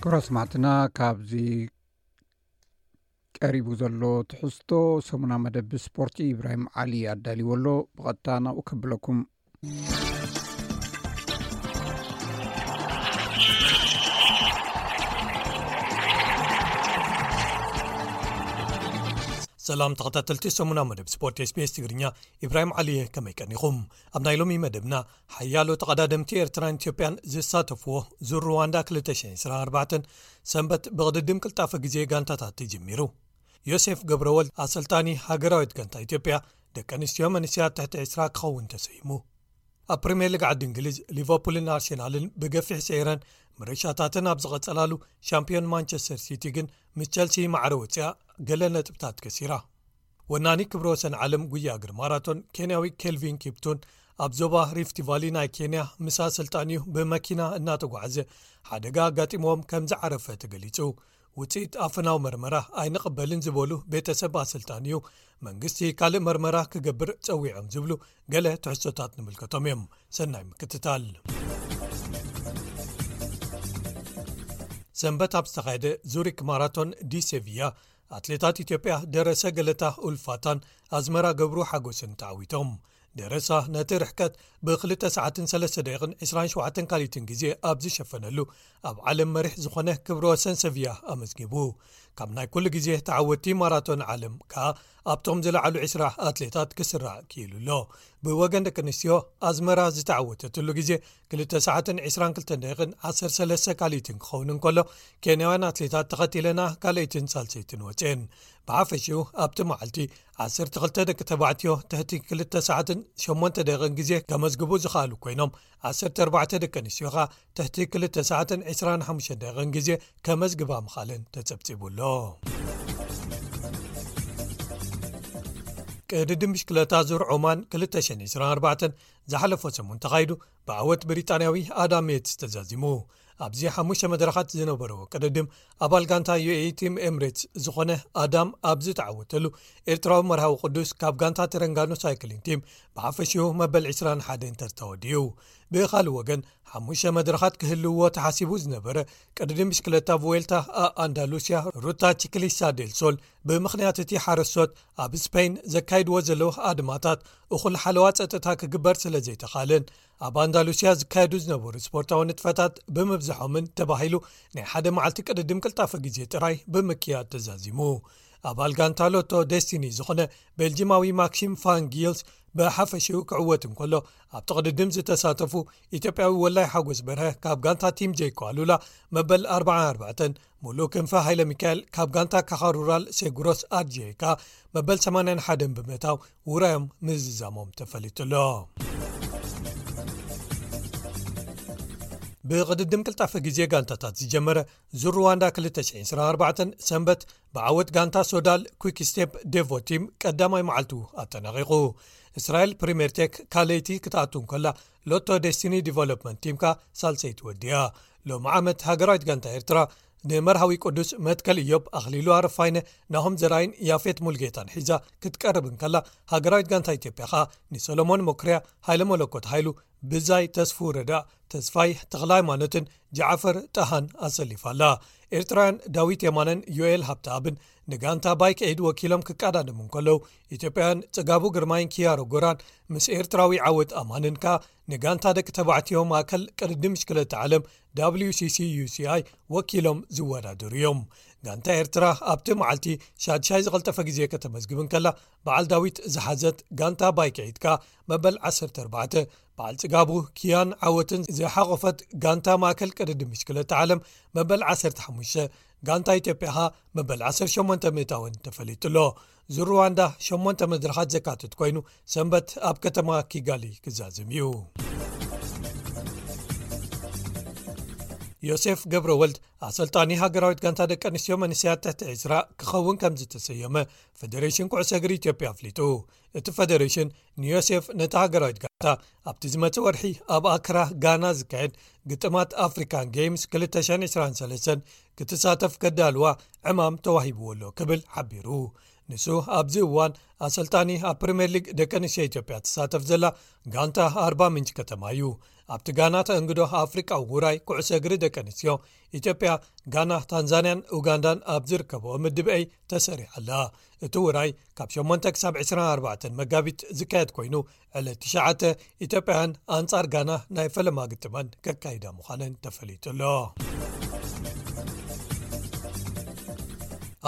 ክብሮ ስማዕትና ካብዚ ቀሪቡ ዘሎ ትሕዝቶ ሰሙና መደብ ስፖርቲ ኢብራሂም ዓሊ ኣዳልዎ ኣሎ ብቐጥታ ናብኡ ከብለኩም ሰላም ተኸታተልቲ ሰሙና መደብ ስፖርት ስቤስ ትግርኛ ኢብራሂም ዓሊየ ከመይ ቀኒኹም ኣብ ናይ ሎሚ መደብና ሓያሎ ተቐዳደምቲ ኤርትራን ኢትዮጵያን ዝሳተፍዎ ዙር ሩዋንዳ 224 ሰንበት ብቕድድም ቅልጣፈ ግዜ ጋንታታት ጀሚሩ ዮሴፍ ገብረወልድ ኣሰልጣኒ ሃገራዊት ጋንታ ኢትዮጵያ ደቂ ኣንስትዮ መንስያት ትሕቲ 20 ክኸውን ተሰይሙ ኣብ ፕሪምየር ሊግ ዓዲ እንግሊዝ ሊቨርፑልን ኣርሴናልን ብገፊሕ ሰዒረን ምርሻታትን ኣብ ዝቐጸላሉ ሻምፕዮን ማንቸስተር ሲቲ ግን ምስ ቸልሲ ማዕረ ወፅኣ ገለ ነጥብታት ከሲራ ወናኒ ክብሮ ሰን ዓለም ጉያ ግሪ ማራቶን ኬንያዊ ኬልቪን ኪፕቱን ኣብ ዞባ ሪፍት ቫሊ ናይ ኬንያ ምሳ ስልጣን እዩ ብመኪና እናተጓዓዘ ሓደጋ ኣጋጢሞዎም ከም ዝዓረፈ ተገሊጹ ውፅኢት ኣፈናዊ መርመራ ኣይንቕበልን ዝበሉ ቤተሰብ ኣሰልጣን እዩ መንግስቲ ካልእ መርመራ ክገብር ፀዊዖም ዝብሉ ገለ ትሕሶታት ንምልከቶም እዮም ሰናይ ምክትታል ሰንበት ኣብ ዝተኻየደ ዙሪክ ማራቶን ዲሴቪያ ኣትሌታት ኢትዮጵያ ደረሰ ገለታ ኡልፋታን ኣዝመራ ገብሩ ሓጎስን ተዓዊቶም ደረሳ ነቲ ርሕቀት ብ2 ሰዓትን 3 ደቕን 27 ካሊትን ግዜ ኣብ ዝሸፈነሉ ኣብ ዓለም መሪሕ ዝኾነ ክብሮ ሰንሰቪያ ኣመዝጊቡ ካብ ናይ ኩሉ ግዜ ተዓወቲ ማራቶን ዓለም ከኣ ኣብቶም ዝለዓሉ 20 ኣትሌታት ክስራዕ ክኢሉ ኣሎ ብወገን ደቂ ኣንስትዮ ኣዝመራ ዝተዓወተትሉ ግዜ 2 ሰዓትን 22 ደን 13 ካልትን ክኸውን እንከሎ ኬንያውያን ኣትሌታት ተኸቲለና ካልይትን ሳልሰይትን ወፅን ብሓፈሽኡ ኣብቲ መዓልቲ ዓሰርተ ክልተ ደቂ ተባዕትዮ ትሕቲ ክልተ ሰዓትን ሸሞንተ ደቂቕን ግዜ ከመዝግቡ ዝኸኣሉ ኮይኖም ዓሰርተ ኣርባዕተ ደቂ ኣንስትዮኻ ትሕቲ ክልተ ሰዓትን 25 ደቂቕን ግዜ ከመዝግባ ምኻልን ተጸብጺቡ ኣሎ ቅድዲ ምሽክለታ ዙር ዖማን 224 ዝሓለፎ ሰሙን ተኻይዱ ብዓወት ብሪጣንያዊ ኣዳም የትስ ተዛዚሙ ኣብዚ ሓሙሽተ መድረኻት ዝነበሮ ቅድድም ኣባል ጋንታ ዩኤ ቲም ኤምሬትስ ዝኾነ ኣዳም ኣብ ዝተዓወተሉ ኤርትራዊ መርሃዊ ቅዱስ ካብ ጋንታ ተረንጋኑ ሳይክሊን ቲም ብሓፈሽኡ መበል 21 ንተርተወዲኡ ብኻልእ ወገን ሓሙሽተ መድረኻት ክህልውዎ ተሓሲቡ ዝነበረ ቅድድም ብሽክለታ ቭዌልታ ኣኣንዳሉስያ ሩታ ቺክሊሳ ዴልሶል ብምኽንያት እቲ ሓረሶት ኣብ ስፐይን ዘካይድዎ ዘለዉ ኣድማታት እኹል ሓለዋ ጸጥታ ክግበር ስለ ዘይተኻልን ኣብ ኣንዳሉስያ ዝካየዱ ዝነበሩ ስፖርታዊ ንጥፈታት ብምብዝሖምን ተባሂሉ ናይ ሓደ መዓልቲ ቅድድም ቅልጣፈ ግዜ ጥራይ ብምክያድ ተዛዚሙ ኣባል ጋንታሎቶ ደስቲኒ ዝኾነ ቤልጂማዊ ማክሲም ፋንጊልስ ብሓፈሽኡ ክዕወት እንከሎ ኣብ ተቕድድም ዝተሳተፉ ኢትዮጵያዊ ወላይ ሓጎስ በርሀ ካብ ጋንታ ቲም ጀይኮ ኣሉላ መበል 44 ሙሉእ ክንፈ ሃይለ ሚካኤል ካብ ጋንታ ካኻሩራል ሴጉሮስ ኣድካ መበል 81 ብምእታው ውራዮም ምዝዛሞም ተፈሊጡሎ ብቕድድም ቅልጣፈ ግዜ ጋንታታት ዝጀመረ ዙር ሩዋንዳ 224 ሰንበት ብዓወት ጋንታ ሶዳል ኩክ ስቴፕ ደቮቲም ቀዳማይ መዓልቱ ኣጠናቂቑ እስራኤል ፕሪምር ቴክ ካለይቲ ክትኣትው ከላ ሎቶ ደስቲኒ ዲቨሎፕመንት ቲምካ ሳልሰይቲ ወዲያ ሎሚ ዓመት ሃገራዊት ጋንታ ኤርትራ ንመርሃዊ ቅዱስ መትከል እዮብ ኣኽሊሉ ኣረፋይነ ናሆም ዘራይን ያፌት ሙልጌታን ሒዛ ክትቀርብ እንከላ ሃገራዊት ጋንታ ኢትዮጵያ ከኣ ንሰሎሞን ሞክርያ ሃይለ መለኮት ሃይሉ ብዛይ ተስፉ ረዳእ ተስፋይ ተኽላ ሃይማኖትን ጃዓፈር ጠሃን ኣሰሊፋ ኣላ ኤርትራውያን ዳዊት የማነን ዮኤል ሃብተኣብን ንጋንታ ባይክ ኤድ ወኪሎም ክቃዳድሙ እንከለዉ ኢትዮጵያውያን ጽጋቡ ግርማይን ክያሮ ጎራን ምስ ኤርትራዊ ዓወት ኣማንን ከኣ ንጋንታ ደቂ ተባዕትዮ ማእከል ቅድድም ምሽክለቲ ዓለም wccuci ወኪሎም ዝወዳደሩ እዮም ጋንታ ኤርትራ ኣብቲ መዓልቲ ሻድሻይ ዝቐልጠፈ ግዜ ከተመዝግብን ከላ በዓል ዳዊት ዝሓዘት ጋንታ ባይክዒትካ መበል 14 በዓል ጽጋቡ ክያን ዓወትን ዝሓቆፈት ጋንታ ማእከል ቅድድም ምሽክለቲ ዓለም መበል 15 ጋንታ ኢትዮጵያ ኻ መበል 18 ምእታወን ተፈሊጡ ኣሎ ዝሩዋንዳ ሸሞንተ መድረኻት ዘካትት ኮይኑ ሰንበት ኣብ ከተማ ኪጋሊ ክዛዘም እዩ ዮሴፍ ገብረ ወልድ ኣሰልጣኒ ሃገራዊት ጋንታ ደቂ ኣንስትዮ መንስያት ትሕቲ ዕስራ ክኸውን ከም ዝተሰየመ ፈደሬሽን ኩዕሰ እግሪ ኢትዮጵያ ኣፍሊጡ እቲ ፈደሬሽን ንዮሴፍ ነቲ ሃገራዊት ጋንታ ኣብቲ ዝመጽእ ወርሒ ኣብ ኣክራ ጋና ዝካየድ ግጥማት ኣፍሪካን ጌምስ 223 ክትሳተፍ ከዳልዋ ዕማም ተዋሂብዎ ኣሎ ክብል ሓቢሩ ንሱ ኣብዚ እዋን ኣሰልጣኒ ኣብ ፕሪምየር ሊግ ደቂ ኣንስትዮ ኢትዮጵያ ትሳተፍ ዘላ ጋንታ ኣርባ ምንጭ ከተማ እዩ ኣብቲ ጋና ተእንግዶ ኣፍሪቃዊ ውራይ ኩዕሰ እግሪ ደቂ ኣንስትዮ ኢትዮጵያ ጋና ታንዛንያን ኡጋንዳን ኣብ ዝርከብኦ ምድብአይ ተሰሪዓ ኣላ እቲ ውራይ ካብ 8 ክሳብ 24 መጋቢት ዝካየድ ኮይኑ ዕለ 9ሸ ኢትዮጵያን ኣንጻር ጋና ናይ ፈለማ ግጥመን ከካይዳ ምዃነን ተፈሊጡ ኣሎ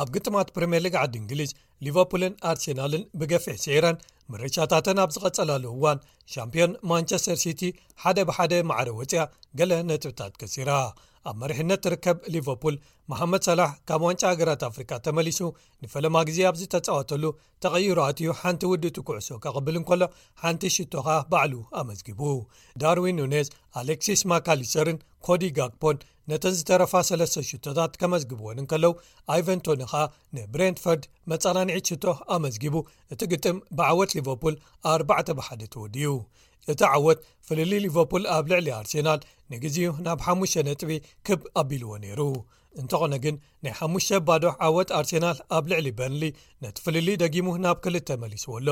ኣብ ግጥማት ፕሪምየር ሊግ ዓዲ እንግሊዝ ሊቨርፑልን ኣርሴናልን ብገፊሕ ስዒረን ምርቻታተን ኣብ ዝቐጸላሉ እዋን ሻምፒዮን ማንቸስተር ሲቲ ሓደ ብሓደ ማዕረ ወፅያ ገለ ነጥብታት ከሲራ ኣብ መሪሕነት ትርከብ ሊቨርፑል መሓመድ ሰላሕ ካብ ዋንጫ ሃገራት ኣፍሪቃ ተመሊሱ ንፈለማ ግዜ ኣብ ዝተጻወተሉ ተቐይሩ ኣትዩ ሓንቲ ውድእቲ ኩዕሶ ከቕብል እንከሎ ሓንቲ ሽቶ ኸኣ ባዕሉ ኣመዝጊቡ ዳርዊን ኑነዝ ኣሌክሲስ ማካሊሰርን ኮዲ ጋግፖን ነተን ዝተረፋ ሰለስተ ሽቶታት ከመዝግብዎን እንከለው ኣይቨንቶኒ ኸኣ ንብሬንትፈርድ መጻናንዒት ሽቶ ኣመዝጊቡ እቲ ግጥም ብዓወት ሊቨርፑል ኣርባዕተ ብሓደ ተወድዩ እቲ ዓወት ፍልሊ ሊቨርፑል ኣብ ልዕሊ ኣርሴናል ንግዜኡ ናብ ሓሙሽተ ነጥቢ ክብ ኣቢልዎ ነይሩ እንተኾነ ግን ናይ ሓሙሽተ ባዶ ዓወት ኣርሴናል ኣብ ልዕሊ በርንሊ ነቲ ፍልሊ ደጊሙ ናብ ክልተ መሊስዎ ኣሎ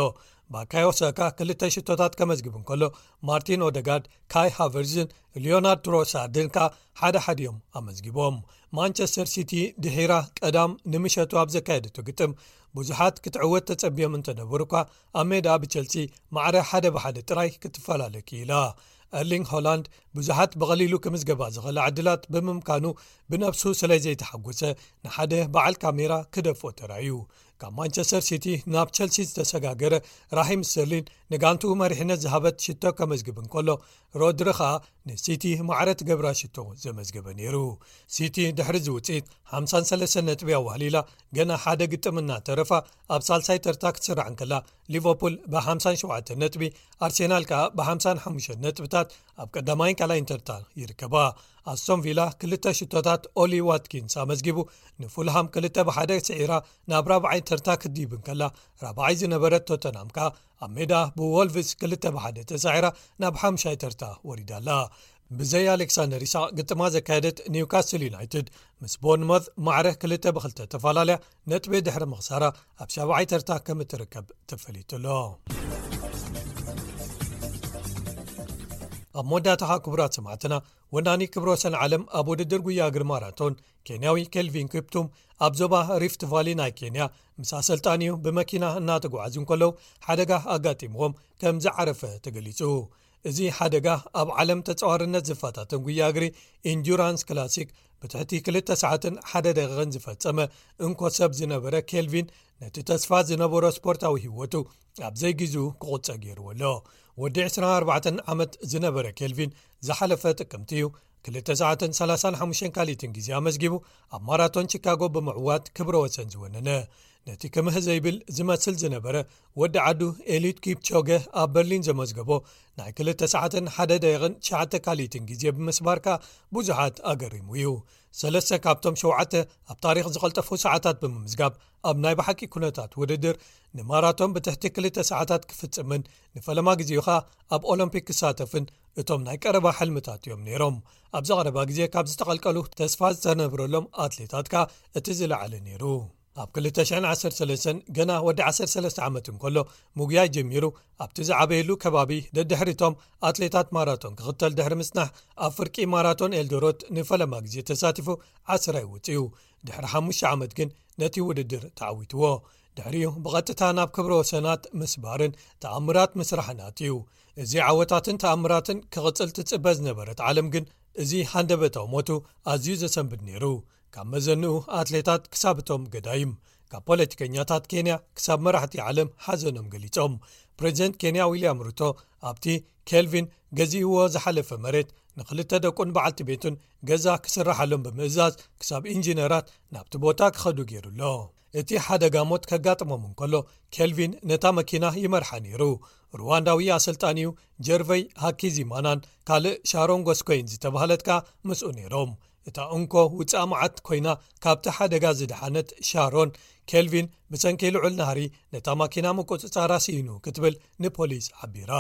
ባካዮ ሰካ ክልተ ሽቶታት ከመዝግብ እንከሎ ማርቲን ኦደጋርድ ካይ ሃቨርዝን ሊዮናርድ ትሮሳድን ከኣ ሓደ ሓድ እዮም ኣመዝጊቦም ማንቸስተር ሲቲ ድሒራ ቀዳም ንምሸቱ ኣብ ዘካየደቱ ግጥም ብዙሓት ክትዕወት ተጸቢዮም እንተነበሩ እኳ ኣብ ሜዳ ብቸልሲ ማዕረ ሓደ ብሓደ ጥራይ ክትፈላለ ክኢላ ኣርሊንግ ሆላንድ ብዙሓት ብቐሊሉ ክምዝገባ ዝኽእላ ዕድላት ብምምካኑ ብነብሱ ስለ ዘይተሓጎሰ ንሓደ በዓል ካሜራ ክደፎ ተራእዩ ካብ ማንቸስተር ሲቲ ናብ ቸልሲ ዝተሰጋገረ ራሂም ስተርሊን ንጋንትኡ መሪሕነት ዝሃበት ሽቶ ከመዝግብ እንከሎ ሮድሪ ኸኣ ንሲቲ ማዕረ ትገብራ ሽቶ ዘመዝገበ ነይሩ ሲቲ ድሕሪ ዝውፅኢት 53 ነጥቢ ኣዋህሊላ ገና ሓደ ግጥምና ተረፋ ኣብ ሳልሳይ ተርታ ክትስራዕ እንከላ ሊቨርፑል ብ57 ነጥቢ ኣርሴናል ከኣ ብ55 ነጥብታት ኣብ ቀዳማይን ካልይን ተርታ ይርከባ ኣስቶን ቪላ ክልተ ሽቶታት ኦሊ ዋትኪንስ ኣመዝጊቡ ንፉልሃም ክልተ ብሓደ ስዒራ ናብ ራብዓይ ተርታ ክትዲብ እንከላ ራብዓይ ዝነበረት ቶተናም ከኣ ኣብ ሜዳ ብዎልቭስ ክልተ ብሓደ ተሳዒራ ናብ ሓምሻይ ተርታ ወሪዳ ኣላ ብዘይ ኣሌክሳንደር ይስቅ ግጥማ ዘካየደት ኒውካስትል ዩናይትድ ምስ ቦርንሞት ማዕረ ክልተ ብ2 ተፈላለያ ነጥቢ ድሕሪ ምኽሳራ ኣብ ሻብዓይ ተርታ ከም እትርከብ ተፈሊጡሎ ኣብ መወዳእታኻ ክቡራት ሰማዕትና ወናኒ ክብሮ ሰን ዓለም ኣብ ውድድር ጉያ ግሪ ማራቶን ኬንያዊ ኬልቪን ክፕቱም ኣብ ዞባ ሪፍት ቫሊ ናይ ኬንያ ምስ ኣሰልጣን እዩ ብመኪና እናተጓዓዙ ከለዉ ሓደጋ ኣጋጢምዎም ከም ዝዓረፈ ተገሊጹ እዚ ሓደጋ ኣብ ዓለም ተጻዋርነት ዝፈታትን ጉያ እግሪ ኢንዱራንስ ክላሲክ ብትሕቲ 2ልተ ሰዓትን ሓደ ደቂቕን ዝፈጸመ እንኮ ሰብ ዝነበረ ኬልቪን ነቲ ተስፋ ዝነበሮ ስፖርታዊ ህይወቱ ኣብ ዘይግዙ ክቝጸ ገይርዎ ኣሎ ወዲ 24 ዓመት ዝነበረ ኬልቪን ዝሓለፈ ጥቅምቲ እዩ ክልተ ሰዓትን ሰላሳን ሓሙሽን ካልኢትን ግዜ ኣመዝጊቡ ኣብ ማራቶን ቺካጎ ብምዕዋት ክብረ ወሰን ዝወነነ ነቲ ክምህ ዘይብል ዝመስል ዝነበረ ወዲ ዓዱ ኤሊት ኪፕቾገ ኣብ በርሊን ዘመዝገቦ ናይ 2 ሰዓትን ሓደ ደቕን ሸ ካልኢትን ግዜ ብምስባርካ ብዙሓት ኣገሪሙ እዩ ሰለስተ ካብቶም ሸውዓተ ኣብ ታሪክ ዝቐልጠፉ ሰዓታት ብምምዝጋብ ኣብ ናይ ባሓቂ ኩነታት ውድድር ንማራቶን ብትሕቲ ክልተ ሰዓታት ክፍጽምን ንፈለማ ግዜኡ ኸኣ ኣብ ኦሎምፒክ ክሳተፍን እቶም ናይ ቀረባ ሕልምታት እዮም ነይሮም ኣብዚ ቐረባ ግዜ ካብ ዝተቐልቀሉ ተስፋ ዝተነብረሎም ኣትሌታት ከኣ እቲ ዝለዓለ ነይሩ ኣብ 213 ገና ወዲ 13 ዓመት እንከሎ ምጉያይ ጀሚሩ ኣብቲ ዝዓበየሉ ከባቢ ደድሕሪቶም ኣትሌታት ማራቶን ክኽተል ድሕሪ ምጽናሕ ኣብ ፍርቂ ማራቶን ኤልዶሮት ንፈለማ ግዜ ተሳቲፉ ዓስራይ ውጽኡ ድሕሪ ሓሙሽተ ዓመት ግን ነቲ ውድድር ተዓዊትዎ ድሕሪኡ ብቐጥታ ናብ ክብረ ወሰናት ምስባርን ተኣምራት ምስራሕን ኣትዩ እዚ ዓወታትን ተኣምራትን ክቕጽል ትጽበ ዝነበረት ዓለም ግን እዚ ሃንደበታዊ ሞቱ ኣዝዩ ዘሰንብድ ነይሩ ካብ መዘንኡ ኣትሌታት ክሳብ እቶም ገዳይም ካብ ፖለቲከኛታት ኬንያ ክሳብ መራሕቲ ዓለም ሓዘኖም ገሊጾም ፕሬዚደንት ኬንያ ዊልያም ሩቶ ኣብቲ ኬልቪን ገዚእዎ ዝሓለፈ መሬት ንክልተ ደቁን በዓልቲ ቤቱን ገዛ ክስራሓሎም ብምእዛዝ ክሳብ ኢንጂነራት ናብቲ ቦታ ክኸዱ ገይሩ ኣሎ እቲ ሓደጋ ሞት ከጋጥሞም እንከሎ ኬልቪን ነታ መኪና ይመርሓ ነይሩ ሩዋንዳዊ ኣሰልጣን እዩ ጀርቨይ ሃኪዚ ማናን ካልእ ሻሮን ጎስኮይን ዝተባህለት ከኣ ምስኡ ነይሮም እታ እንኮ ውፃእ መዓት ኮይና ካብቲ ሓደጋ ዝደሓነት ሻሮን ኬልቪን ብሰንኪ ልዑል ናህሪ ነታ ማኪና ምቁፅፃራ ስኢኑ ክትብል ንፖሊስ ሓቢራ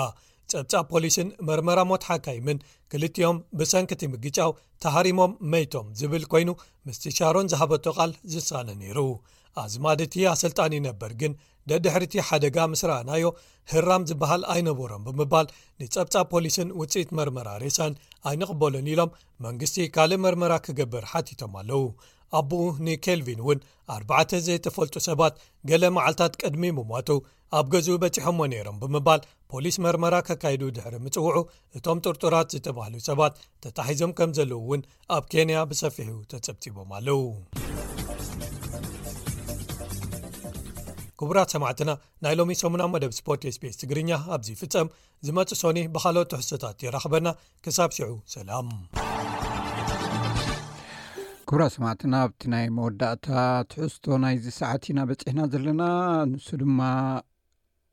ጸብጻብ ፖሊስን መርመራ ሞት ሓካይምን ክልቲኦም ብሰንኪቲ ምግጫው ተሃሪሞም መይቶም ዝብል ኮይኑ ምስቲ ሻሮን ዝሃበቶ ቓል ዝሳነ ነይሩ ኣዝማድ እቲ ኣሰልጣኒ ነበር ግን ደድሕሪቲ ሓደጋ ምስ ረኣናዮ ህራም ዝበሃል ኣይነበሮም ብምባል ንጸብጻብ ፖሊስን ውፅኢት መርመራ ሬሳን ኣይንቕበሉን ኢሎም መንግስቲ ካልእ መርመራ ክገብር ሓቲቶም ኣለዉ ኣቦኡ ንኬልቪን እውን ኣርባዕተ ዘይተፈልጡ ሰባት ገለ መዓልታት ቅድሚ ምሟቱ ኣብ ገዝኡ በጺሖሞ ነይሮም ብምባል ፖሊስ መርመራ ከካይዱ ድሕሪ ምጽውዑ እቶም ጥርጡራት ዝተባህሉ ሰባት ተታሒዞም ከም ዘለዉ እውን ኣብ ኬንያ ብሰፊሑ ተጸብጺቦም ኣለዉ ክቡራት ሰማዕትና ናይ ሎሚ ሰሙና መደብ ስፖርት ስፔስ ትግርኛ ኣብዚ ፍፀም ዝመፅ ሶኒ ብካልኦት ትሕሶታት ይራኽበና ክሳብ ሽዑ ሰላም ክብራ ስማዕትና ኣብቲ ናይ መወዳእታ ትሕዝቶ ናይዚ ሰዓት ኢና በፅሕና ዘለና ንሱ ድማ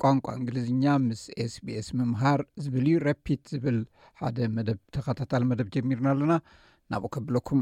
ቋንቋ እንግሊዝኛ ምስ ኤስቢስ ምምሃር ዝብል ዩ ረፒት ዝብል ሓደ መደብ ተኸታታል መደብ ጀሚርና ኣለና ናብኡ ከብለኩም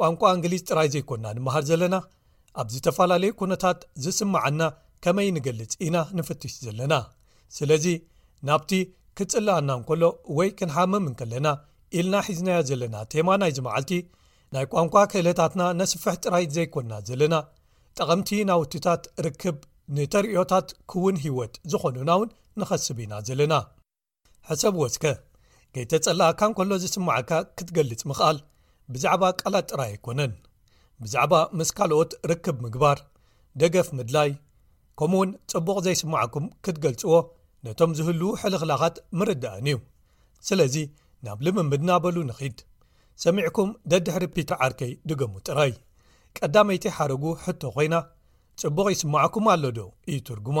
ቋንቋ እንግሊዝ ጥራይ ዘይኮና ንመሃር ዘለና ኣብ ዝተፈላለዩ ኩነታት ዝስምዓና ከመይ ንገልጽ ኢና ንፍትሽ ዘለና ስለዚ ናብቲ ክጽልኣና እንከሎ ወይ ክንሓምም እንከለና ኢልና ሒዝናዮ ዘለና ቴማ ናይዚ መዓልቲ ናይ ቋንቋ ክእለታትና ነስፍሕ ጥራይ ዘይኮና ዘለና ጠቐምቲ ናውትታት ርክብ ንተርእዮታት ክውን ሂወት ዝኾኑና እውን ንኸስብ ኢና ዘለና ሕሰብዎ እስከ ከይተጸላኣካ እንከሎ ዝስምዓካ ክትገልጽ ምኽኣል ብዛዕባ ቃላት ጥራይ ኣይኮነን ብዛዕባ ምስ ካልኦት ርክብ ምግባር ደገፍ ምድላይ ከምኡ ውን ጽቡቕ ዘይስምዓኩም ክትገልጽዎ ነቶም ዝህል ሕልኽላኻት ምርዳእን እዩ ስለዚ ናብ ልምምድ ናበሉ ንኺድ ሰሚዕኩም ደድሕሪ ፒተር ዓርከይ ድገሙ ጥራይ ቀዳመይቲ ሓረጉ ሕቶ ኮይና ጽቡቕ ይስምዓኩም ኣሎ ዶ እዩ ትርጉማ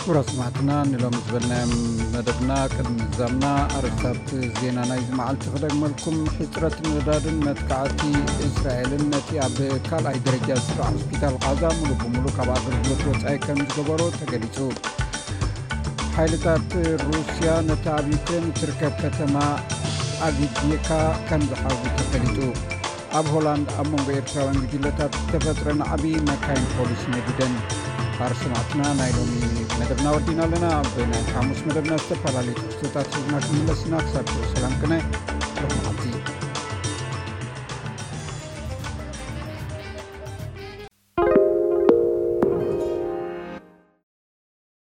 ክቡራ ስማዕትና ንሎም ዝበልናዮም መደብና ቅድሚ ዛምና ኣረስታት ዜና ናይ ዝመዓልቲ ክደግመልኩም ሕፅረት ንረዳድን መጥካዕቲ እስራኤልን ነቲ ኣብ ካልኣይ ደረጃ ዝስራዕ ሆስፒታል ቃዛ ሙሉ ብምሉ ካብ ኣገልግሎት ወፃኢ ከም ዝገበሮ ተገሊፁ ሓይልታት ሩስያ ነቲ ኣብ ዩክሬን እትርከብ ከተማ ኣግዲካ ከም ዝሓዙ ተፈሊጡ ኣብ ሆላንድ ኣብ መንጎ ኤርትራውያን ግጅለታት ዝተፈጥረ ናዕቢ መካይን ፖሊስ ነዲደን ኣርስናትና ናይ ሎሚ መደብና ወዲና ኣለና ኣብ ናይ ሓሙስ መደብና ዝተፈላለዩ ትሕቶታት ህዝና ክምለስና ክሳብ ሰላም ቅነ ሎማዓልቲ